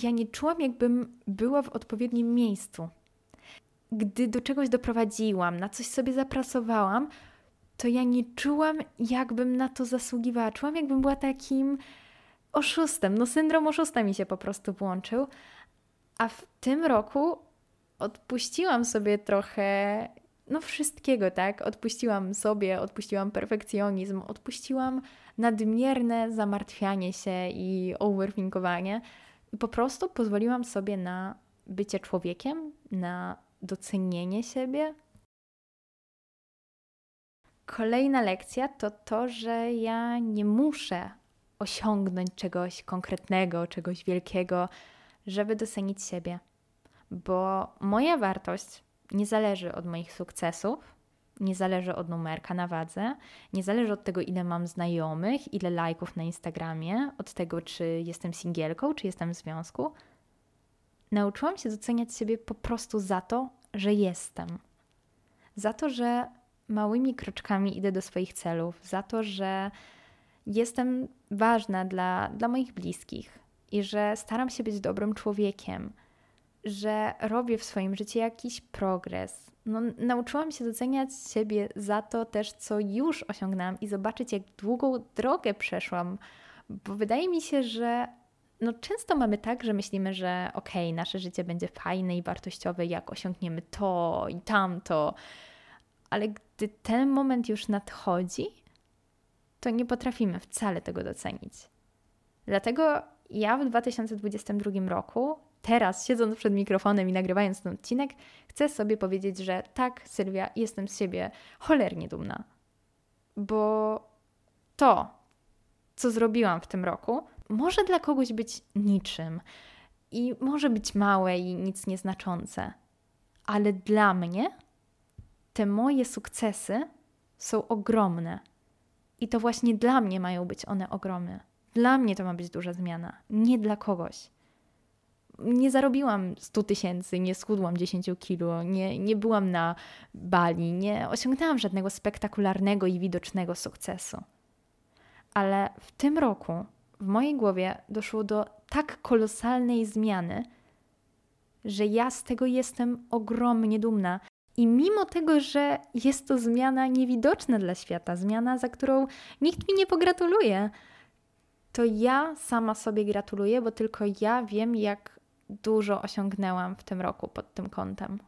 ja nie czułam, jakbym była w odpowiednim miejscu. Gdy do czegoś doprowadziłam, na coś sobie zapracowałam, to ja nie czułam, jakbym na to zasługiwała. Czułam, jakbym była takim oszustem. No, syndrom oszusta mi się po prostu włączył. A w tym roku odpuściłam sobie trochę, no wszystkiego, tak? Odpuściłam sobie, odpuściłam perfekcjonizm, odpuściłam nadmierne zamartwianie się i overthinkowanie i po prostu pozwoliłam sobie na bycie człowiekiem, na docenienie siebie. Kolejna lekcja to to, że ja nie muszę osiągnąć czegoś konkretnego, czegoś wielkiego, żeby docenić siebie, bo moja wartość nie zależy od moich sukcesów, nie zależy od numerka na wadze, nie zależy od tego, ile mam znajomych, ile lajków na Instagramie, od tego, czy jestem singielką, czy jestem w związku. Nauczyłam się doceniać siebie po prostu za to, że jestem. Za to, że małymi kroczkami idę do swoich celów, za to, że jestem ważna dla, dla moich bliskich i że staram się być dobrym człowiekiem, że robię w swoim życiu jakiś progres. No, nauczyłam się doceniać siebie za to też, co już osiągnęłam i zobaczyć, jak długą drogę przeszłam, bo wydaje mi się, że no, często mamy tak, że myślimy, że okej, okay, nasze życie będzie fajne i wartościowe, jak osiągniemy to i tamto, ale gdy ten moment już nadchodzi, to nie potrafimy wcale tego docenić. Dlatego ja w 2022 roku, teraz siedząc przed mikrofonem i nagrywając ten odcinek, chcę sobie powiedzieć, że tak, Sylwia, jestem z siebie cholernie dumna. Bo to, co zrobiłam w tym roku, może dla kogoś być niczym i może być małe i nic nieznaczące, ale dla mnie te moje sukcesy są ogromne. I to właśnie dla mnie mają być one ogromne. Dla mnie to ma być duża zmiana, nie dla kogoś. Nie zarobiłam 100 tysięcy, nie schudłam 10 kilo, nie, nie byłam na Bali, nie osiągnęłam żadnego spektakularnego i widocznego sukcesu. Ale w tym roku w mojej głowie doszło do tak kolosalnej zmiany, że ja z tego jestem ogromnie dumna. I mimo tego, że jest to zmiana niewidoczna dla świata, zmiana, za którą nikt mi nie pogratuluje, to ja sama sobie gratuluję, bo tylko ja wiem, jak dużo osiągnęłam w tym roku pod tym kątem.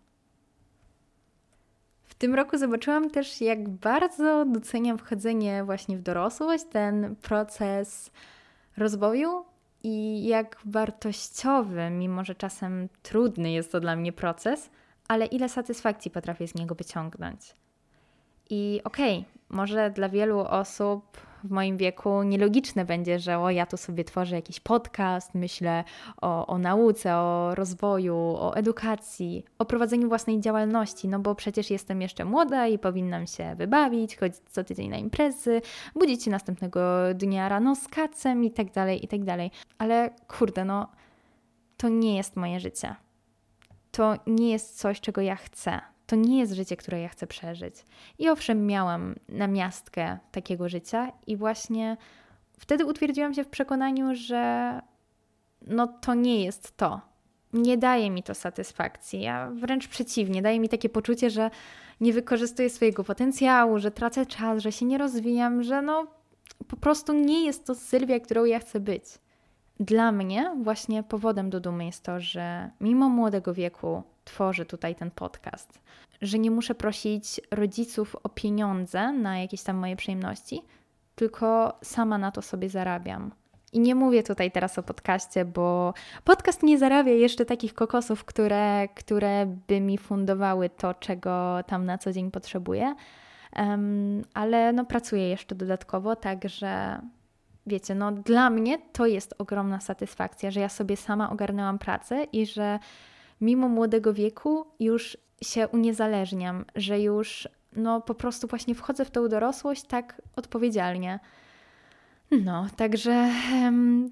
W tym roku zobaczyłam też, jak bardzo doceniam wchodzenie właśnie w dorosłość, ten proces rozwoju i jak wartościowy, mimo że czasem trudny jest to dla mnie proces, ale ile satysfakcji potrafię z niego wyciągnąć. I okej, okay, może dla wielu osób w moim wieku nielogiczne będzie, że o, ja tu sobie tworzę jakiś podcast, myślę o, o nauce, o rozwoju, o edukacji, o prowadzeniu własnej działalności, no bo przecież jestem jeszcze młoda i powinnam się wybawić, chodzić co tydzień na imprezy, budzić się następnego dnia rano z kacem i tak dalej, i tak dalej. Ale kurde, no to nie jest moje życie. To nie jest coś, czego ja chcę to nie jest życie, które ja chcę przeżyć. I owszem, miałam namiastkę takiego życia, i właśnie wtedy utwierdziłam się w przekonaniu, że no to nie jest to. nie daje mi to satysfakcji. Ja wręcz przeciwnie, daje mi takie poczucie, że nie wykorzystuję swojego potencjału, że tracę czas, że się nie rozwijam, że no po prostu nie jest to Sylwia, którą ja chcę być. Dla mnie właśnie powodem do dumy jest to, że mimo młodego wieku tworzę tutaj ten podcast, że nie muszę prosić rodziców o pieniądze na jakieś tam moje przyjemności, tylko sama na to sobie zarabiam. I nie mówię tutaj teraz o podcaście, bo podcast nie zarabia jeszcze takich kokosów, które, które by mi fundowały to, czego tam na co dzień potrzebuję. Um, ale no, pracuję jeszcze dodatkowo, także wiecie, no dla mnie to jest ogromna satysfakcja, że ja sobie sama ogarnęłam pracę i że mimo młodego wieku już się uniezależniam, że już no po prostu właśnie wchodzę w tą dorosłość tak odpowiedzialnie. No, także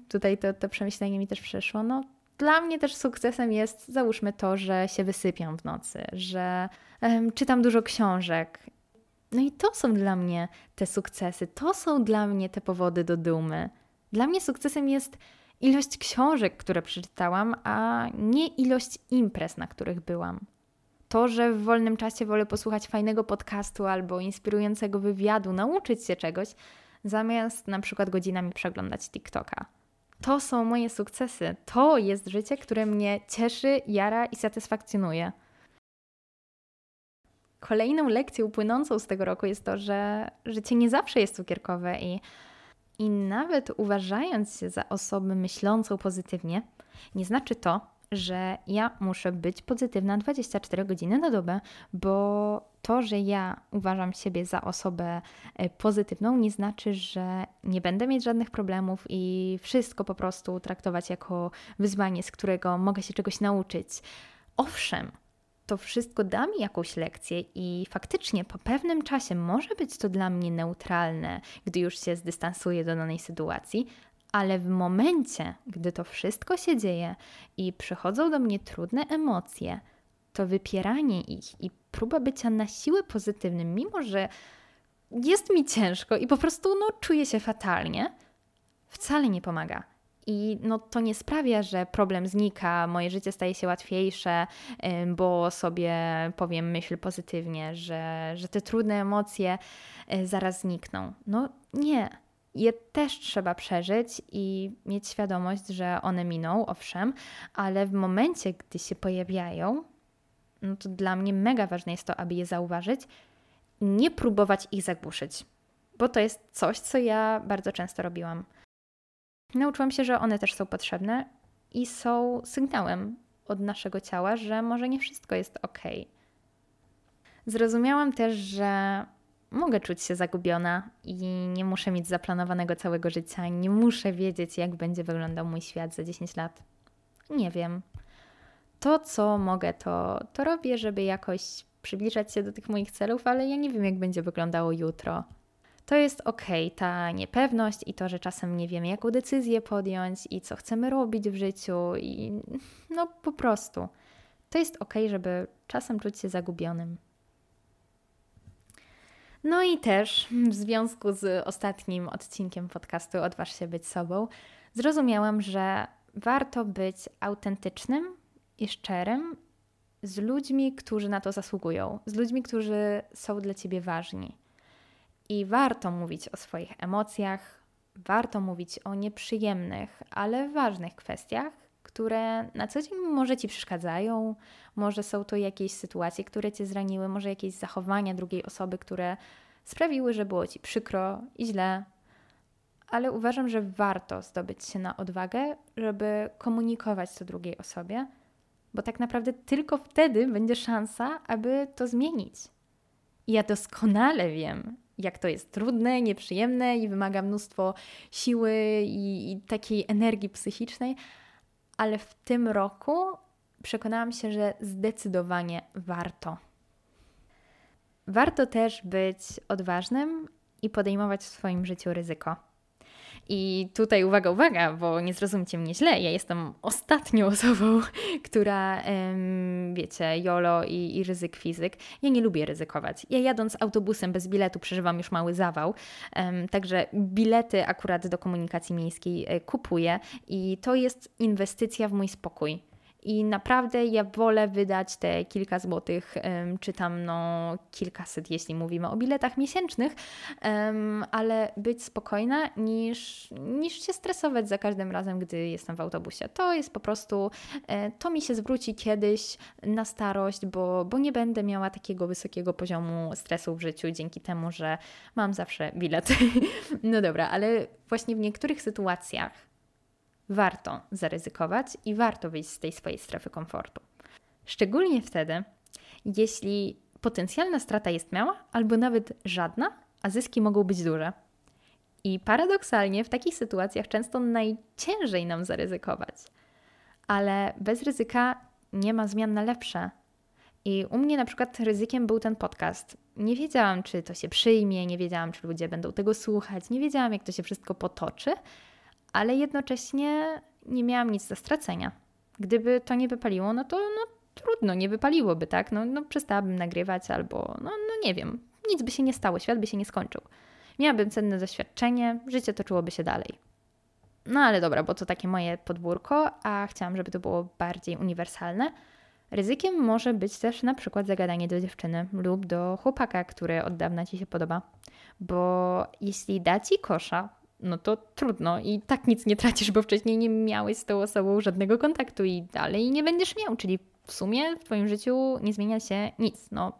tutaj to, to przemyślenie mi też przeszło. No, dla mnie też sukcesem jest, załóżmy to, że się wysypiam w nocy, że um, czytam dużo książek. No i to są dla mnie te sukcesy, to są dla mnie te powody do dumy. Dla mnie sukcesem jest ilość książek, które przeczytałam, a nie ilość imprez, na których byłam. To, że w wolnym czasie wolę posłuchać fajnego podcastu albo inspirującego wywiadu, nauczyć się czegoś, zamiast na przykład godzinami przeglądać TikToka. To są moje sukcesy. To jest życie, które mnie cieszy, jara i satysfakcjonuje. Kolejną lekcją płynącą z tego roku jest to, że życie nie zawsze jest cukierkowe i, i nawet uważając się za osobę myślącą pozytywnie, nie znaczy to, że ja muszę być pozytywna 24 godziny na dobę, bo to, że ja uważam siebie za osobę e, pozytywną, nie znaczy, że nie będę mieć żadnych problemów i wszystko po prostu traktować jako wyzwanie, z którego mogę się czegoś nauczyć. Owszem, to wszystko da mi jakąś lekcję i faktycznie po pewnym czasie może być to dla mnie neutralne, gdy już się zdystansuję do danej sytuacji, ale w momencie, gdy to wszystko się dzieje i przychodzą do mnie trudne emocje, to wypieranie ich i próba bycia na siłę pozytywnym, mimo że jest mi ciężko i po prostu no, czuję się fatalnie, wcale nie pomaga. I no, to nie sprawia, że problem znika, moje życie staje się łatwiejsze, bo sobie powiem myśl pozytywnie, że, że te trudne emocje e, zaraz znikną. No nie je też trzeba przeżyć i mieć świadomość, że one miną, owszem, ale w momencie, gdy się pojawiają, no to dla mnie mega ważne jest to, aby je zauważyć nie próbować ich zagłuszyć, bo to jest coś, co ja bardzo często robiłam. Nauczyłam się, że one też są potrzebne i są sygnałem od naszego ciała, że może nie wszystko jest ok. Zrozumiałam też, że mogę czuć się zagubiona i nie muszę mieć zaplanowanego całego życia, nie muszę wiedzieć, jak będzie wyglądał mój świat za 10 lat. Nie wiem. To, co mogę, to, to robię, żeby jakoś przybliżać się do tych moich celów, ale ja nie wiem, jak będzie wyglądało jutro. To jest ok, ta niepewność i to, że czasem nie wiemy, jaką decyzję podjąć i co chcemy robić w życiu, i no po prostu. To jest ok, żeby czasem czuć się zagubionym. No i też w związku z ostatnim odcinkiem podcastu Odważ się być sobą, zrozumiałam, że warto być autentycznym i szczerym z ludźmi, którzy na to zasługują, z ludźmi, którzy są dla ciebie ważni. I warto mówić o swoich emocjach, warto mówić o nieprzyjemnych, ale ważnych kwestiach, które na co dzień może ci przeszkadzają, może są to jakieś sytuacje, które cię zraniły, może jakieś zachowania drugiej osoby, które sprawiły, że było ci przykro i źle. Ale uważam, że warto zdobyć się na odwagę, żeby komunikować to drugiej osobie, bo tak naprawdę tylko wtedy będzie szansa, aby to zmienić. I ja doskonale wiem, jak to jest trudne, nieprzyjemne i wymaga mnóstwo siły i, i takiej energii psychicznej, ale w tym roku przekonałam się, że zdecydowanie warto. Warto też być odważnym i podejmować w swoim życiu ryzyko. I tutaj uwaga, uwaga, bo nie zrozumcie mnie źle, ja jestem ostatnią osobą, która, um, wiecie, jolo i, i, ryzyk fizyk. Ja nie lubię ryzykować. Ja jadąc autobusem bez biletu przeżywam już mały zawał, um, także bilety akurat do komunikacji miejskiej e, kupuję i to jest inwestycja w mój spokój. I naprawdę ja wolę wydać te kilka złotych, czy tam no kilkaset, jeśli mówimy o biletach miesięcznych, ale być spokojna niż, niż się stresować za każdym razem, gdy jestem w autobusie. To jest po prostu, e, to mi się zwróci kiedyś na starość, bo, bo nie będę miała takiego wysokiego poziomu stresu w życiu dzięki temu, że mam zawsze bilet. no dobra, ale właśnie w niektórych sytuacjach warto zaryzykować i warto wyjść z tej swojej strefy komfortu. Szczególnie wtedy, jeśli potencjalna strata jest mała albo nawet żadna, a zyski mogą być duże. I paradoksalnie w takich sytuacjach często najciężej nam zaryzykować. Ale bez ryzyka nie ma zmian na lepsze. I u mnie na przykład ryzykiem był ten podcast. Nie wiedziałam, czy to się przyjmie, nie wiedziałam, czy ludzie będą tego słuchać, nie wiedziałam, jak to się wszystko potoczy, ale jednocześnie nie miałam nic do stracenia. Gdyby to nie wypaliło, no to no, trudno, nie wypaliłoby, tak? No, no przestałabym nagrywać albo, no, no nie wiem, nic by się nie stało, świat by się nie skończył. Miałabym cenne doświadczenie, życie toczyłoby się dalej. No ale dobra, bo to takie moje podwórko, a chciałam, żeby to było bardziej uniwersalne. Ryzykiem może być też na przykład zagadanie do dziewczyny lub do chłopaka, który od dawna ci się podoba. Bo jeśli da ci kosza, no to trudno i tak nic nie tracisz, bo wcześniej nie miałeś z tą osobą żadnego kontaktu i dalej nie będziesz miał, czyli w sumie w Twoim życiu nie zmienia się nic. No,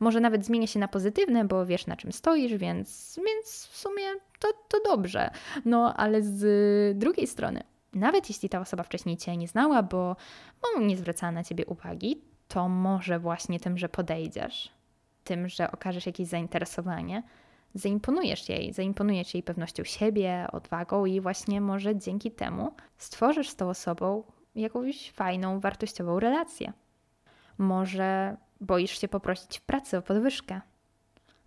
może nawet zmienia się na pozytywne, bo wiesz na czym stoisz, więc, więc w sumie to, to dobrze. No, ale z drugiej strony, nawet jeśli ta osoba wcześniej Cię nie znała, bo, bo nie zwracała na Ciebie uwagi, to może właśnie tym, że podejdziesz, tym, że okażesz jakieś zainteresowanie, zaimponujesz jej, zaimponujesz jej pewnością siebie, odwagą i właśnie może dzięki temu stworzysz z tą osobą jakąś fajną, wartościową relację. Może boisz się poprosić w pracy o podwyżkę.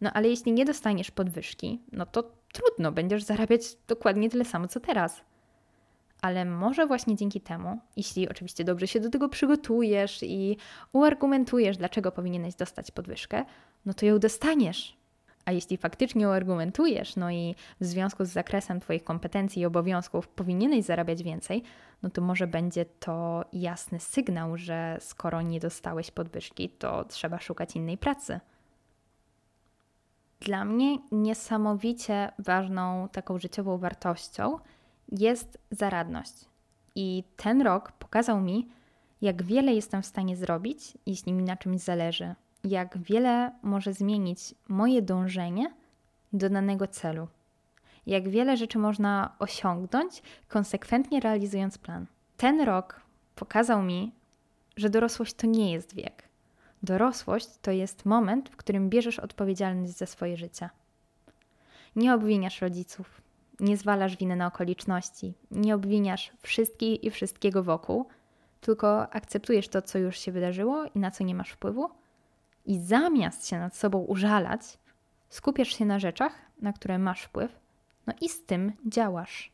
No ale jeśli nie dostaniesz podwyżki, no to trudno, będziesz zarabiać dokładnie tyle samo co teraz. Ale może właśnie dzięki temu, jeśli oczywiście dobrze się do tego przygotujesz i uargumentujesz, dlaczego powinieneś dostać podwyżkę, no to ją dostaniesz a jeśli faktycznie argumentujesz, no i w związku z zakresem Twoich kompetencji i obowiązków powinieneś zarabiać więcej, no to może będzie to jasny sygnał, że skoro nie dostałeś podwyżki, to trzeba szukać innej pracy. Dla mnie niesamowicie ważną taką życiową wartością jest zaradność. I ten rok pokazał mi, jak wiele jestem w stanie zrobić, jeśli mi na czymś zależy, jak wiele może zmienić moje dążenie do danego celu. Jak wiele rzeczy można osiągnąć, konsekwentnie realizując plan. Ten rok pokazał mi, że dorosłość to nie jest wiek. Dorosłość to jest moment, w którym bierzesz odpowiedzialność za swoje życie. Nie obwiniasz rodziców, nie zwalasz winy na okoliczności, nie obwiniasz wszystkich i wszystkiego wokół, tylko akceptujesz to, co już się wydarzyło i na co nie masz wpływu i zamiast się nad sobą użalać, skupiasz się na rzeczach, na które masz wpływ, no i z tym działasz.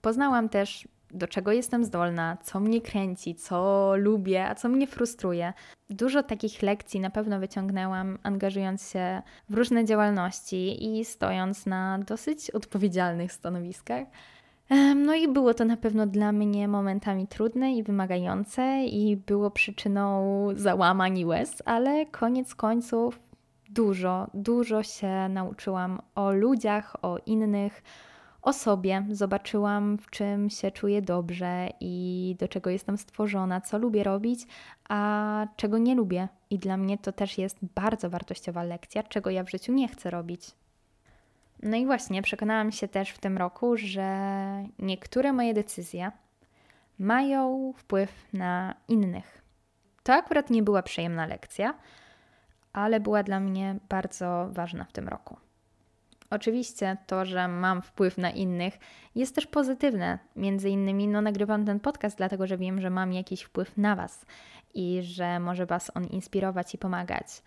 Poznałam też, do czego jestem zdolna, co mnie kręci, co lubię, a co mnie frustruje. Dużo takich lekcji na pewno wyciągnęłam, angażując się w różne działalności i stojąc na dosyć odpowiedzialnych stanowiskach. No i było to na pewno dla mnie momentami trudne i wymagające, i było przyczyną załamań i łez, ale koniec końców dużo, dużo się nauczyłam o ludziach, o innych, o sobie. Zobaczyłam, w czym się czuję dobrze i do czego jestem stworzona, co lubię robić, a czego nie lubię. I dla mnie to też jest bardzo wartościowa lekcja, czego ja w życiu nie chcę robić. No i właśnie przekonałam się też w tym roku, że niektóre moje decyzje mają wpływ na innych. To akurat nie była przyjemna lekcja, ale była dla mnie bardzo ważna w tym roku. Oczywiście to, że mam wpływ na innych, jest też pozytywne. Między innymi no, nagrywam ten podcast, dlatego że wiem, że mam jakiś wpływ na Was i że może Was on inspirować i pomagać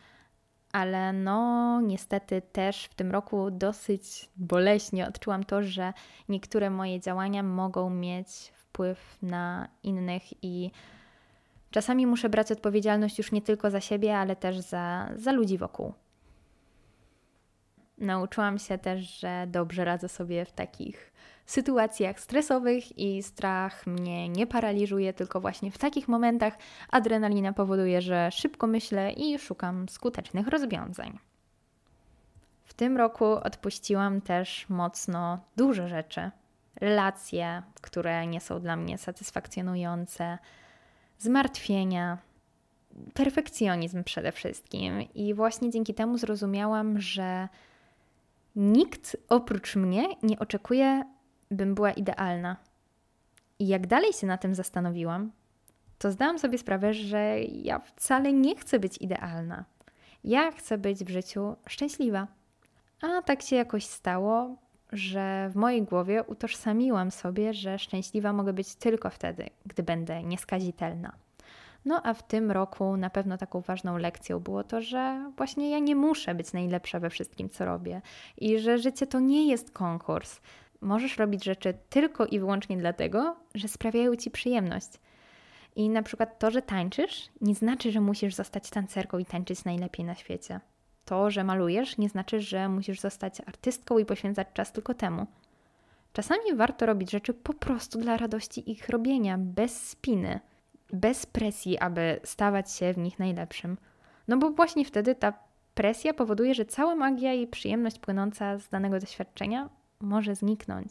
ale no niestety też w tym roku dosyć boleśnie odczułam to, że niektóre moje działania mogą mieć wpływ na innych i czasami muszę brać odpowiedzialność już nie tylko za siebie, ale też za, za ludzi wokół. Nauczyłam się też, że dobrze radzę sobie w takich sytuacjach stresowych i strach mnie nie paraliżuje, tylko właśnie w takich momentach adrenalina powoduje, że szybko myślę i szukam skutecznych rozwiązań. W tym roku odpuściłam też mocno duże rzeczy. Relacje, które nie są dla mnie satysfakcjonujące, zmartwienia, perfekcjonizm przede wszystkim. I właśnie dzięki temu zrozumiałam, że nikt oprócz mnie nie oczekuje, bym była idealna. I jak dalej się na tym zastanowiłam, to zdałam sobie sprawę, że ja wcale nie chcę być idealna. Ja chcę być w życiu szczęśliwa. A tak się jakoś stało, że w mojej głowie utożsamiłam sobie, że szczęśliwa mogę być tylko wtedy, gdy będę nieskazitelna. No a w tym roku na pewno taką ważną lekcją było to, że właśnie ja nie muszę być najlepsza we wszystkim, co robię i że życie to nie jest konkurs. Możesz robić rzeczy tylko i wyłącznie dlatego, że sprawiają ci przyjemność. I na przykład to, że tańczysz, nie znaczy, że musisz zostać tancerką i tańczyć najlepiej na świecie. To, że malujesz, nie znaczy, że musisz zostać artystką i poświęcać czas tylko temu. Czasami warto robić rzeczy po prostu dla radości ich robienia, bez spiny bez presji, aby stawać się w nich najlepszym. No bo właśnie wtedy ta presja powoduje, że cała magia i przyjemność płynąca z danego doświadczenia może zniknąć.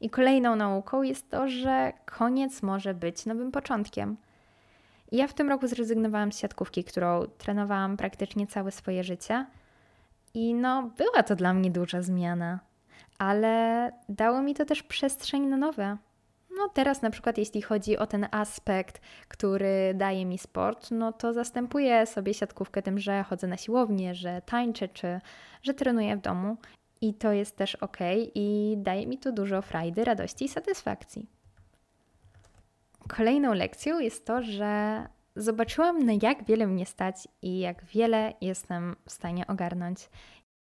I kolejną nauką jest to, że koniec może być nowym początkiem. Ja w tym roku zrezygnowałam z siatkówki, którą trenowałam praktycznie całe swoje życie. I no, była to dla mnie duża zmiana, ale dało mi to też przestrzeń na nowe. No teraz na przykład jeśli chodzi o ten aspekt, który daje mi sport, no to zastępuję sobie siatkówkę tym, że chodzę na siłownię, że tańczę czy że trenuję w domu i to jest też ok i daje mi to dużo frajdy, radości i satysfakcji. Kolejną lekcją jest to, że zobaczyłam na jak wiele mnie stać i jak wiele jestem w stanie ogarnąć.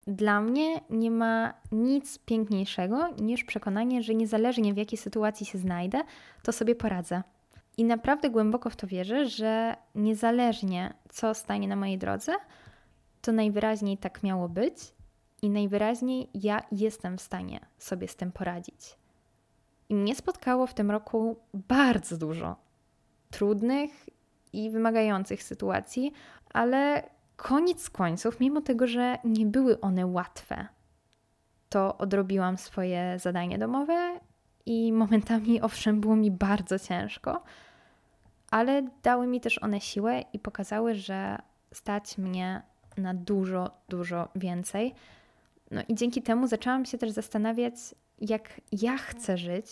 Dla mnie nie ma nic piękniejszego niż przekonanie, że niezależnie w jakiej sytuacji się znajdę, to sobie poradzę. I naprawdę głęboko w to wierzę, że niezależnie co stanie na mojej drodze, to najwyraźniej tak miało być i najwyraźniej ja jestem w stanie sobie z tym poradzić. I mnie spotkało w tym roku bardzo dużo trudnych i wymagających sytuacji, ale koniec końców, mimo tego, że nie były one łatwe, to odrobiłam swoje zadanie domowe i momentami, owszem, było mi bardzo ciężko, ale dały mi też one siłę i pokazały, że stać mnie na dużo, dużo więcej. No i dzięki temu zaczęłam się też zastanawiać, jak ja chcę żyć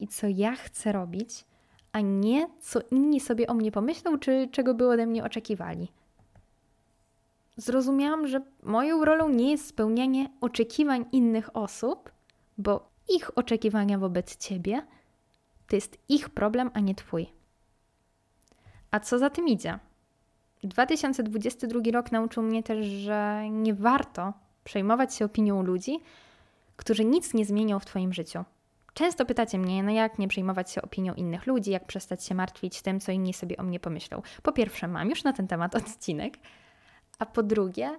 i co ja chcę robić, a nie co inni sobie o mnie pomyślą, czy czego by ode mnie oczekiwali zrozumiałam, że moją rolą nie jest spełnianie oczekiwań innych osób, bo ich oczekiwania wobec ciebie to jest ich problem, a nie twój. A co za tym idzie? 2022 rok nauczył mnie też, że nie warto przejmować się opinią ludzi, którzy nic nie zmienią w Twoim życiu. Często pytacie mnie, no jak nie przejmować się opinią innych ludzi, jak przestać się martwić tym, co inni sobie o mnie pomyślą. Po pierwsze, mam już na ten temat odcinek, a po drugie,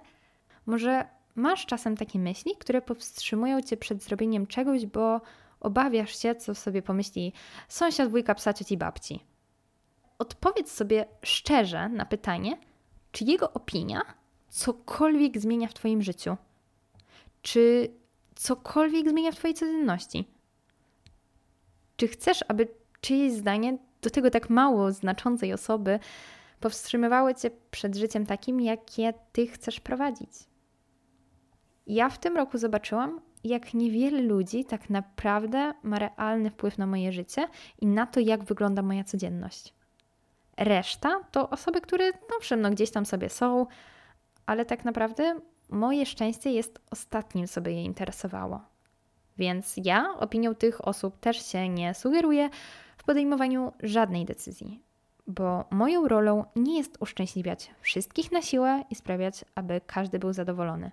może masz czasem takie myśli, które powstrzymują cię przed zrobieniem czegoś, bo obawiasz się, co sobie pomyśli sąsiad, wujka, psa, cioci, babci. Odpowiedz sobie szczerze na pytanie, czy jego opinia cokolwiek zmienia w Twoim życiu? Czy cokolwiek zmienia w Twojej codzienności? Czy chcesz, aby czyjeś zdanie do tego tak mało znaczącej osoby powstrzymywały cię przed życiem takim, jakie ty chcesz prowadzić. Ja w tym roku zobaczyłam, jak niewiele ludzi tak naprawdę ma realny wpływ na moje życie i na to, jak wygląda moja codzienność. Reszta to osoby, które, owszem, no gdzieś tam sobie są, ale tak naprawdę moje szczęście jest ostatnim, co by je interesowało. Więc ja opinią tych osób też się nie sugeruję w podejmowaniu żadnej decyzji bo moją rolą nie jest uszczęśliwiać wszystkich na siłę i sprawiać, aby każdy był zadowolony.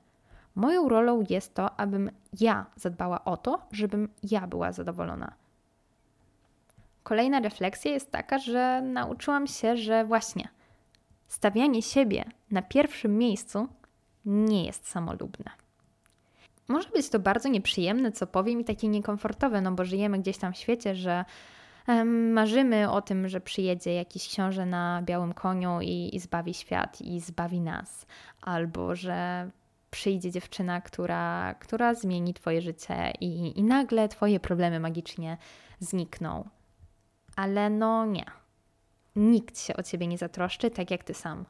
Moją rolą jest to, abym ja zadbała o to, żebym ja była zadowolona. Kolejna refleksja jest taka, że nauczyłam się, że właśnie stawianie siebie na pierwszym miejscu nie jest samolubne. może być to bardzo nieprzyjemne, co powiem, i takie niekomfortowe, no bo żyjemy gdzieś tam w świecie, że marzymy o tym, że przyjedzie jakiś książę na białym koniu i, i zbawi świat i zbawi nas, albo że przyjdzie dziewczyna, która, która zmieni Twoje życie i, i nagle Twoje problemy magicznie znikną. Ale no nie. Nikt się o Ciebie nie zatroszczy tak jak Ty sam.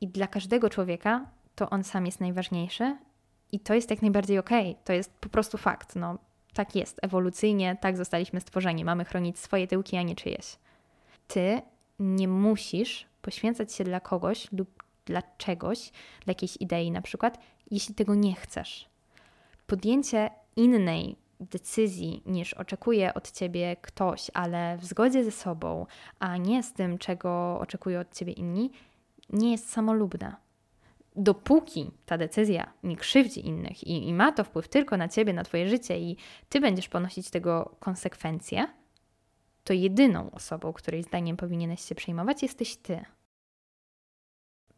I dla każdego człowieka to on sam jest najważniejszy i to jest jak najbardziej okej. Okay. To jest po prostu fakt. No, tak jest, ewolucyjnie, tak zostaliśmy stworzeni. Mamy chronić swoje tyłki, a nie czyjeś. Ty nie musisz poświęcać się dla kogoś lub dla czegoś, dla jakiejś idei na przykład, jeśli tego nie chcesz. Podjęcie innej decyzji niż oczekuje od ciebie ktoś, ale w zgodzie ze sobą, a nie z tym, czego oczekują od ciebie inni, nie jest samolubne dopóki ta decyzja nie krzywdzi innych i, i, ma to wpływ tylko na ciebie, na twoje życie i ty będziesz ponosić tego konsekwencje, to jedyną osobą, której zdaniem powinieneś się przejmować, jesteś ty.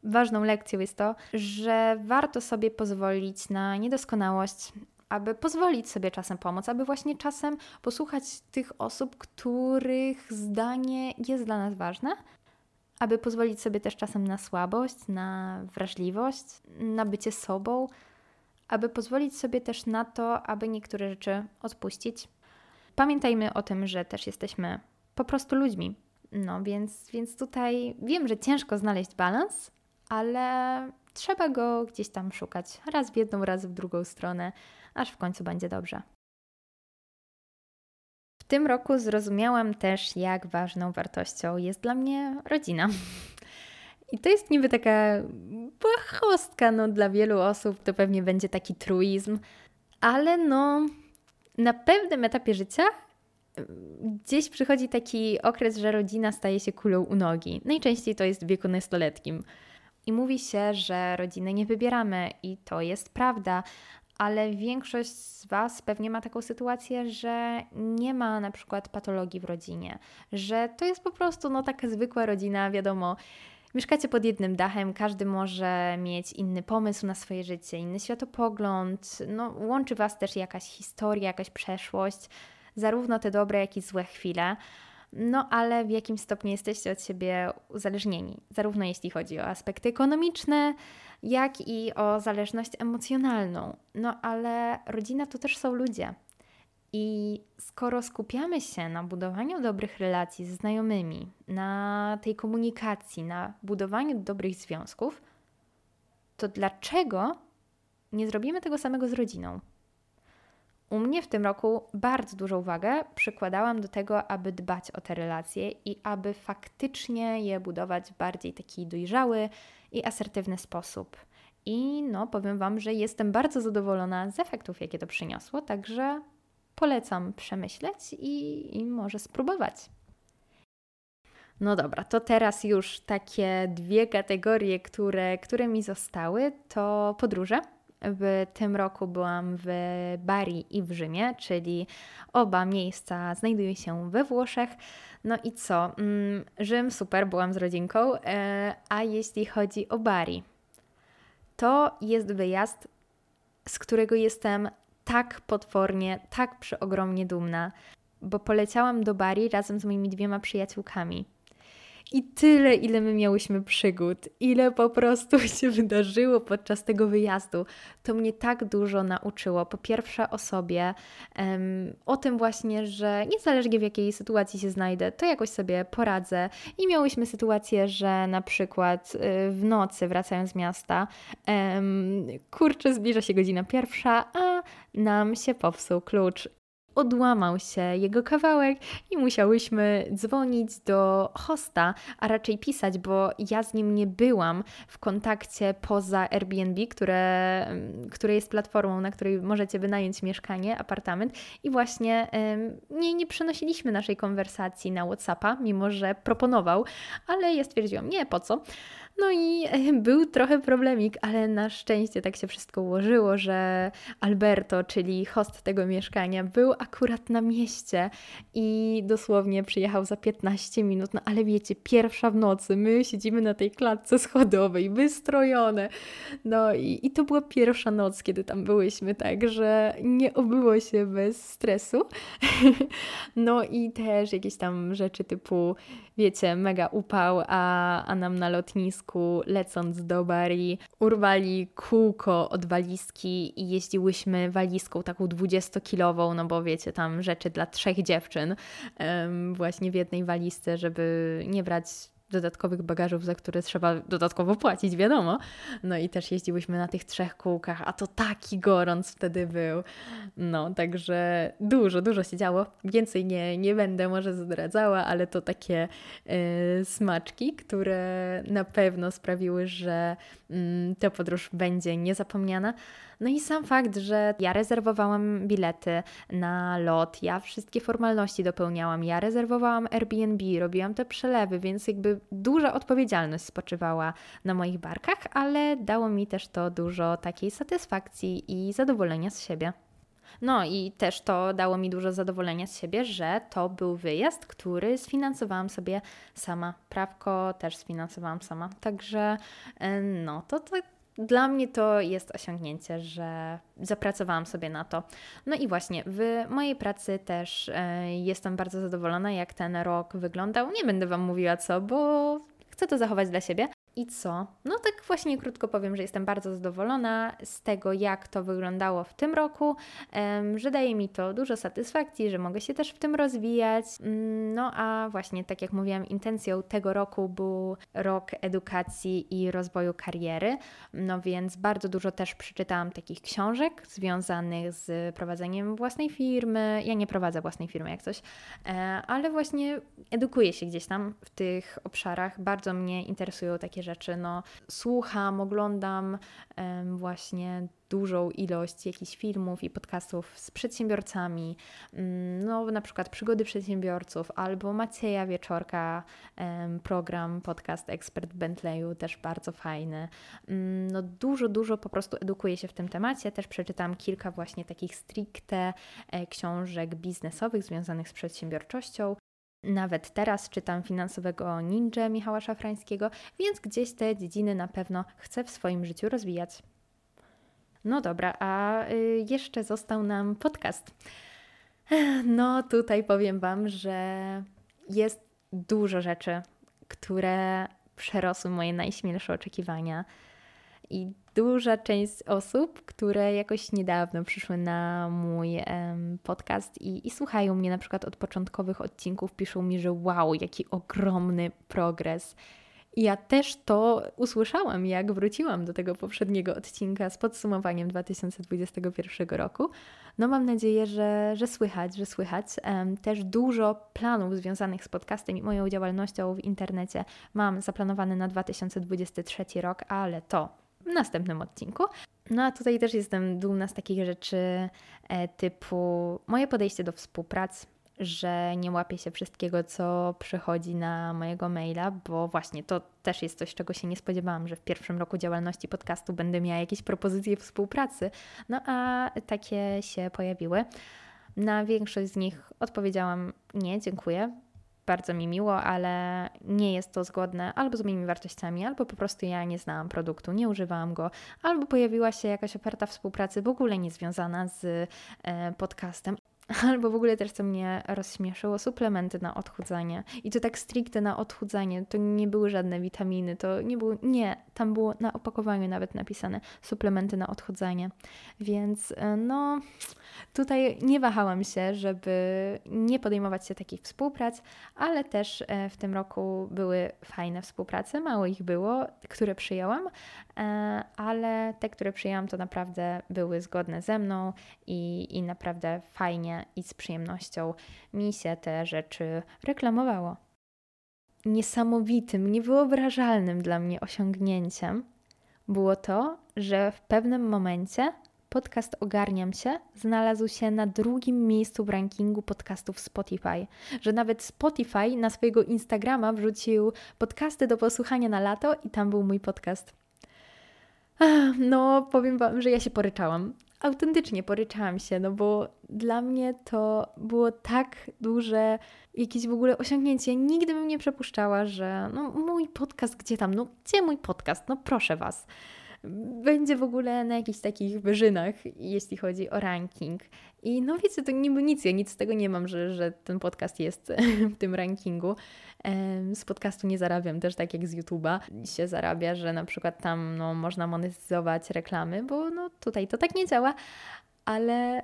Ważną lekcją jest to, że warto sobie pozwolić na niedoskonałość, aby pozwolić sobie czasem pomóc, aby właśnie czasem posłuchać tych osób, których zdanie jest dla nas ważne, aby pozwolić sobie też czasem na słabość, na wrażliwość, na bycie sobą, aby pozwolić sobie też na to, aby niektóre rzeczy odpuścić. Pamiętajmy o tym, że też jesteśmy po prostu ludźmi. No więc, więc tutaj wiem, że ciężko znaleźć balans, ale trzeba go gdzieś tam szukać. Raz w jedną, raz w drugą stronę, aż w końcu będzie dobrze tym roku zrozumiałam też, jak ważną wartością jest dla mnie rodzina. I to jest niby taka błahostka, no dla wielu osób to pewnie będzie taki truizm, ale no na pewnym etapie życia gdzieś przychodzi taki okres, że rodzina staje się kulą u nogi. Najczęściej to jest w wieku nastoletnim. I mówi się, że rodziny nie wybieramy, i to jest prawda, ale większość z Was pewnie ma taką sytuację, że nie ma na przykład patologii w rodzinie, że to jest po prostu no, taka zwykła rodzina, wiadomo. Mieszkacie pod jednym dachem, każdy może mieć inny pomysł na swoje życie, inny światopogląd. No, łączy Was też jakaś historia, jakaś przeszłość, zarówno te dobre, jak i złe chwile. No, ale w jakim stopniu jesteście od siebie uzależnieni, zarówno jeśli chodzi o aspekty ekonomiczne, jak i o zależność emocjonalną. No ale rodzina to też są ludzie. I skoro skupiamy się na budowaniu dobrych relacji ze znajomymi, na tej komunikacji, na budowaniu dobrych związków, to dlaczego nie zrobimy tego samego z rodziną? U mnie w tym roku bardzo dużą uwagę przykładałam do tego, aby dbać o te relacje i aby faktycznie je budować w bardziej taki dojrzały i asertywny sposób. I no, powiem Wam, że jestem bardzo zadowolona z efektów, jakie to przyniosło, także polecam przemyśleć i, i może spróbować. No dobra, to teraz już takie dwie kategorie, które, które mi zostały, to podróże w tym roku byłam w Bari i w Rzymie, czyli oba miejsca znajdują się we Włoszech. No i co? Mm, Rzym super, byłam z rodzinką, e, a jeśli chodzi o Bari, to jest wyjazd, z którego jestem tak potwornie, tak przeogromnie dumna, bo poleciałam do Bari razem z moimi dwiema przyjaciółkami. I tyle, ile my miałyśmy przygód, ile po prostu się wydarzyło podczas tego wyjazdu, to mnie tak dużo nauczyło. Po pierwsze o sobie, o tym właśnie, że niezależnie w jakiej sytuacji się znajdę, to jakoś sobie poradzę. I miałyśmy sytuację, że na przykład y, w nocy wracając z miasta, kurczę, zbliża się godzina pierwsza, a nam się popsuł klucz odłamał się jego kawałek i musiałyśmy dzwonić do hosta, a raczej pisać, bo ja z nim nie byłam w kontakcie poza Airbnb, które, które jest platformą, na której możecie wynająć mieszkanie, apartament i właśnie nie, nie przenosiliśmy naszej konwersacji na WhatsAppa, mimo że proponował, ale ja stwierdziłam, nie, po co? No i był trochę problemik, ale na szczęście tak się wszystko ułożyło, że Alberto, czyli host tego mieszkania, był akurat na mieście i dosłownie przyjechał za 15 minut. No ale wiecie, pierwsza w nocy, my siedzimy na tej klatce schodowej, wystrojone. No i, i to była pierwsza noc, kiedy tam byłyśmy, także nie obyło się bez stresu. no i też jakieś tam rzeczy typu, wiecie, mega upał, a, a nam na lotnisku lecąc do Bari urwali kółko od walizki i jeździłyśmy walizką taką 20-kilową, no bo wiecie, tam rzeczy dla trzech dziewczyn um, właśnie w jednej walizce, żeby nie brać dodatkowych bagażów, za które trzeba dodatkowo płacić, wiadomo. No i też jeździłyśmy na tych trzech kółkach, a to taki gorąc wtedy był. No, także dużo, dużo się działo. Więcej nie, nie będę może zdradzała, ale to takie y, smaczki, które na pewno sprawiły, że y, ta podróż będzie niezapomniana. No i sam fakt, że ja rezerwowałam bilety na lot, ja wszystkie formalności dopełniałam, ja rezerwowałam Airbnb, robiłam te przelewy, więc jakby duża odpowiedzialność spoczywała na moich barkach, ale dało mi też to dużo takiej satysfakcji i zadowolenia z siebie. No i też to dało mi dużo zadowolenia z siebie, że to był wyjazd, który sfinansowałam sobie sama. Prawko też sfinansowałam sama. Także e, no to, to dla mnie to jest osiągnięcie, że zapracowałam sobie na to. No i właśnie, w mojej pracy też e, jestem bardzo zadowolona, jak ten rok wyglądał. Nie będę Wam mówiła co, bo chcę to zachować dla siebie. I co? No tak właśnie krótko powiem, że jestem bardzo zadowolona z tego, jak to wyglądało w tym roku, że daje mi to dużo satysfakcji, że mogę się też w tym rozwijać. Mm, no a właśnie, tak jak mówiłam, intencją tego roku był rok edukacji i rozwoju kariery, no więc bardzo dużo też przeczytałam takich książek związanych z prowadzeniem własnej firmy. Ja nie prowadzę własnej firmy jak coś, e, ale właśnie edukuję się gdzieś tam w tych obszarach. Bardzo mnie interesują takie rzeczy. No, słucham, oglądam właśnie dużą ilość jakichś filmów i podcastów z przedsiębiorcami, mm, no na przykład Przygody Przedsiębiorców albo Macieja Wieczorka, program, podcast Ekspert Bentleyu, też bardzo fajny. Mm, no dużo, dużo po prostu edukuję się w tym temacie. Też przeczytałam kilka właśnie takich stricte e, książek biznesowych związanych z przedsiębiorczością. Nawet teraz czytam finansowego ninja Michała Szafrańskiego, więc gdzieś te dziedziny na pewno chcę w swoim życiu rozwijać. No dobra, a y, jeszcze został nam podcast. No tutaj powiem Wam, że jest dużo rzeczy, które przerosły moje najśmielsze oczekiwania. I duża część osób, które jakoś niedawno przyszły na mój um, podcast i, i słuchają mnie na przykład od początkowych odcinków, piszą mi, że wow, jaki ogromny progres. Ja też to usłyszałam, jak wróciłam do tego poprzedniego odcinka z podsumowaniem 2021 roku. No mam nadzieję, że, że słychać, że słychać. Też dużo planów związanych z podcastem i moją działalnością w internecie mam zaplanowane na 2023 rok, ale to następnym odcinku. No a tutaj też jestem dumna z takich rzeczy e, typu moje podejście do współpracy, że nie łapię się wszystkiego, co przychodzi na mojego maila, bo właśnie to też jest coś, czego się nie spodziewałam, że w pierwszym roku działalności podcastu będę miała jakieś propozycje współpracy. No a takie się pojawiły. Na większość z nich odpowiedziałam nie, dziękuję bardzo mi miło, ale nie jest to zgodne albo z moimi wartościami, albo po prostu ja nie znałam produktu, nie używałam go, albo pojawiła się jakaś oferta współpracy w ogóle niezwiązana z e, podcastem. Albo w ogóle też, co mnie rozśmieszyło, suplementy na odchudzanie. I to tak stricte na odchudzanie. To nie były żadne witaminy, to nie było, nie, tam było na opakowaniu nawet napisane suplementy na odchudzanie. Więc e, no, tutaj nie wahałam się, żeby nie podejmować się takich współprac, ale też e, w tym roku były fajne współprace, mało ich było, które przyjęłam, ale te, które przyjęłam, to naprawdę były zgodne ze mną i, i naprawdę fajnie i z przyjemnością mi się te rzeczy reklamowało. Niesamowitym, niewyobrażalnym dla mnie osiągnięciem było to, że w pewnym momencie podcast Ogarniam się znalazł się na drugim miejscu w rankingu podcastów Spotify. Że nawet Spotify na swojego Instagrama wrzucił podcasty do posłuchania na lato i tam był mój podcast. No, powiem Wam, że ja się poryczałam. Autentycznie poryczałam się, no bo dla mnie to było tak duże jakieś w ogóle osiągnięcie. Nigdy bym nie przepuszczała, że no mój podcast gdzie tam, no gdzie mój podcast, no proszę Was będzie w ogóle na jakichś takich wyżynach, jeśli chodzi o ranking. I no wiecie, to niby nic, ja nic z tego nie mam, że, że ten podcast jest w tym rankingu. Z podcastu nie zarabiam też tak jak z YouTube'a się zarabia, że na przykład tam no, można monetyzować reklamy, bo no tutaj to tak nie działa, ale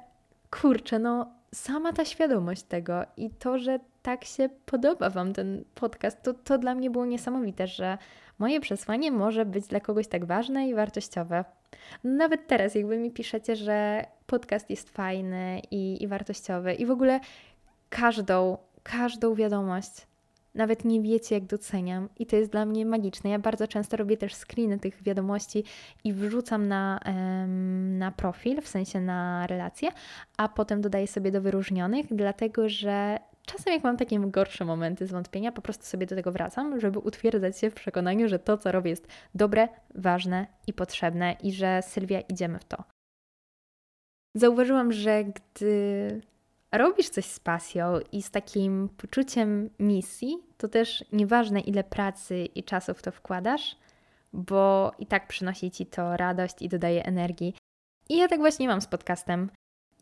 kurczę, no sama ta świadomość tego i to, że tak się podoba Wam ten podcast, to, to dla mnie było niesamowite, że moje przesłanie może być dla kogoś tak ważne i wartościowe. Nawet teraz, jakby mi piszecie, że podcast jest fajny i, i wartościowy, i w ogóle każdą, każdą wiadomość, nawet nie wiecie, jak doceniam, i to jest dla mnie magiczne. Ja bardzo często robię też screeny tych wiadomości i wrzucam na, na profil, w sensie na relacje, a potem dodaję sobie do wyróżnionych, dlatego że czasem jak mam takie gorsze momenty zwątpienia, po prostu sobie do tego wracam, żeby utwierdzać się w przekonaniu, że to, co robię, jest dobre, ważne i potrzebne i że Sylwia, idziemy w to. Zauważyłam, że gdy robisz coś z pasją i z takim poczuciem misji, to też nieważne ile pracy i czasu w to wkładasz, bo i tak przynosi ci to radość i dodaje energii. I ja tak właśnie mam z podcastem.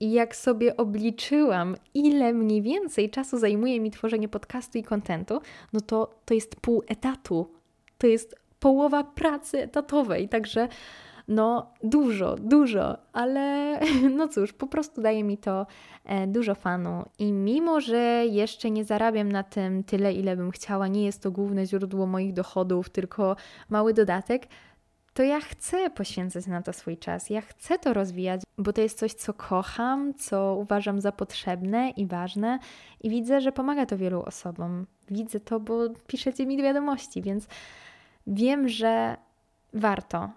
I jak sobie obliczyłam, ile mniej więcej czasu zajmuje mi tworzenie podcastu i kontentu, no to to jest pół etatu. To jest połowa pracy etatowej, także no dużo, dużo, ale no cóż, po prostu daje mi to e, dużo fanu i mimo, że jeszcze nie zarabiam na tym tyle, ile bym chciała, nie jest to główne źródło moich dochodów, tylko mały dodatek, to ja chcę poświęcać na to swój czas. Ja chcę to rozwijać, bo to jest coś, co kocham, co uważam za potrzebne i ważne i widzę, że pomaga to wielu osobom. Widzę to, bo piszecie mi wiadomości, więc wiem, że warto.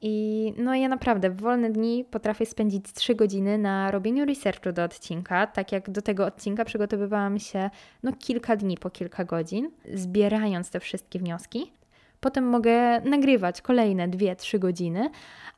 I no ja naprawdę w wolne dni potrafię spędzić 3 godziny na robieniu researchu do odcinka, tak jak do tego odcinka przygotowywałam się no kilka dni po kilka godzin, zbierając te wszystkie wnioski. Potem mogę nagrywać kolejne 2-3 godziny,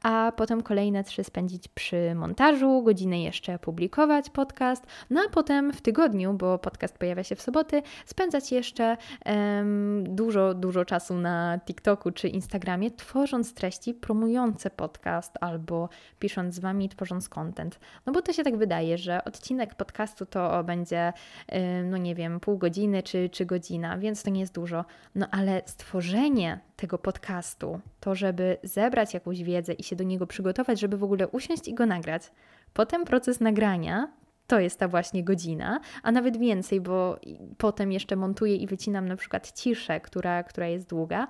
a potem kolejne 3 spędzić przy montażu, godzinę jeszcze publikować podcast, no a potem w tygodniu, bo podcast pojawia się w soboty, spędzać jeszcze um, dużo, dużo czasu na TikToku czy Instagramie, tworząc treści promujące podcast albo pisząc z Wami, tworząc content. No bo to się tak wydaje, że odcinek podcastu to będzie, no nie wiem, pół godziny czy, czy godzina, więc to nie jest dużo. No ale stworzenie tego podcastu, to żeby zebrać jakąś wiedzę i się do niego przygotować, żeby w ogóle usiąść i go nagrać. Potem proces nagrania to jest ta właśnie godzina, a nawet więcej, bo potem jeszcze montuję i wycinam na przykład ciszę, która, która jest długa.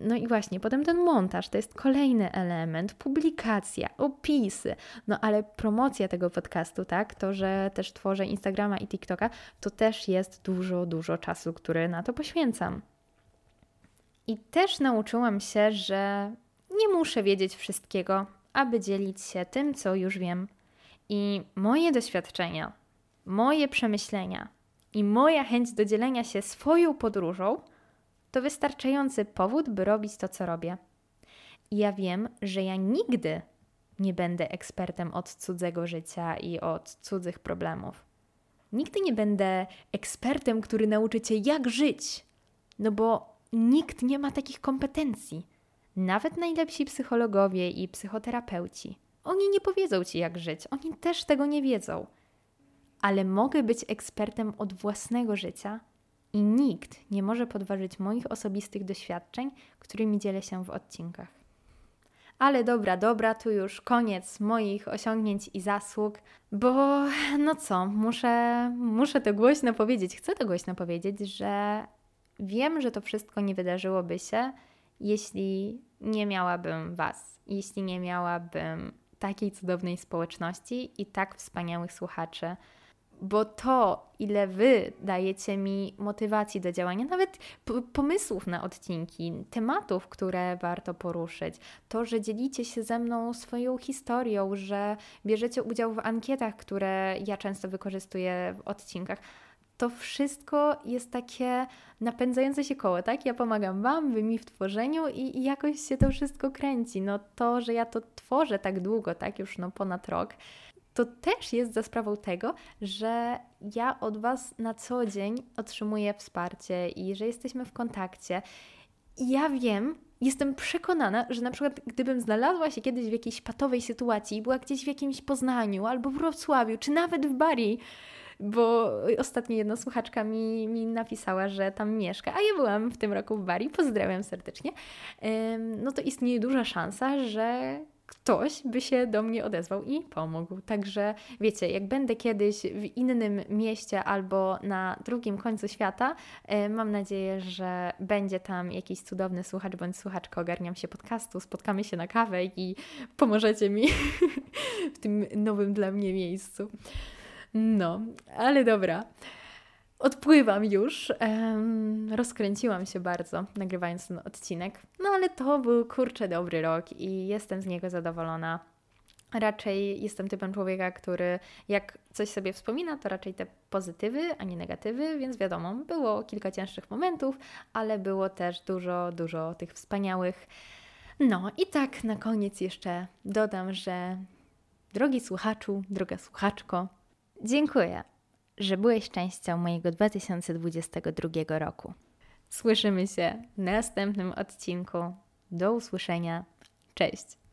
No i właśnie, potem ten montaż to jest kolejny element, publikacja, opisy, no ale promocja tego podcastu, tak, to, że też tworzę Instagrama i TikToka, to też jest dużo, dużo czasu, który na to poświęcam. I też nauczyłam się, że nie muszę wiedzieć wszystkiego, aby dzielić się tym, co już wiem. I moje doświadczenia, moje przemyślenia i moja chęć do dzielenia się swoją podróżą to wystarczający powód, by robić to, co robię. I ja wiem, że ja nigdy nie będę ekspertem od cudzego życia i od cudzych problemów. Nigdy nie będę ekspertem, który nauczy cię, jak żyć. No bo Nikt nie ma takich kompetencji. Nawet najlepsi psychologowie i psychoterapeuci. Oni nie powiedzą ci, jak żyć, oni też tego nie wiedzą. Ale mogę być ekspertem od własnego życia i nikt nie może podważyć moich osobistych doświadczeń, którymi dzielę się w odcinkach. Ale dobra, dobra, tu już koniec moich osiągnięć i zasług, bo no co, muszę, muszę to głośno powiedzieć, chcę to głośno powiedzieć, że Wiem, że to wszystko nie wydarzyłoby się, jeśli nie miałabym Was, jeśli nie miałabym takiej cudownej społeczności i tak wspaniałych słuchaczy, bo to, ile wy dajecie mi motywacji do działania, nawet pomysłów na odcinki, tematów, które warto poruszyć, to, że dzielicie się ze mną swoją historią, że bierzecie udział w ankietach, które ja często wykorzystuję w odcinkach to wszystko jest takie napędzające się koło, tak? Ja pomagam Wam, Wy mi w tworzeniu i, i, jakoś się to wszystko kręci. No to, że ja to tworzę tak długo, tak? Już no ponad rok, to też jest za sprawą tego, że ja od Was na co dzień otrzymuję wsparcie i że jesteśmy w kontakcie. I ja wiem, jestem przekonana, że na przykład gdybym znalazła się kiedyś w jakiejś patowej sytuacji, była gdzieś w jakimś Poznaniu albo w Wrocławiu, czy nawet w Bari, bo ostatnio jedna słuchaczka mi, mi napisała, że tam mieszka, a ja byłam w tym roku w Bari, pozdrawiam serdecznie, no to istnieje duża szansa, że ktoś by się do mnie odezwał i pomógł. Także wiecie, jak będę kiedyś w innym mieście albo na drugim końcu świata, mam nadzieję, że będzie tam jakiś cudowny słuchacz bądź słuchaczka, ogarniam się podcastu, spotkamy się na kawę i pomożecie mi w tym nowym dla mnie miejscu. No, ale dobra. Odpływam już. Rozkręciłam się bardzo, nagrywając ten odcinek. No ale to był kurczę dobry rok i jestem z niego zadowolona. Raczej jestem typem człowieka, który jak coś sobie wspomina, to raczej te pozytywy, a nie negatywy, więc wiadomo, było kilka cięższych momentów, ale było też dużo, dużo tych wspaniałych. No i tak na koniec jeszcze dodam, że drogi słuchaczu, droga słuchaczko, Dziękuję, że byłeś częścią mojego 2022 roku. Słyszymy się w następnym odcinku. Do usłyszenia. Cześć.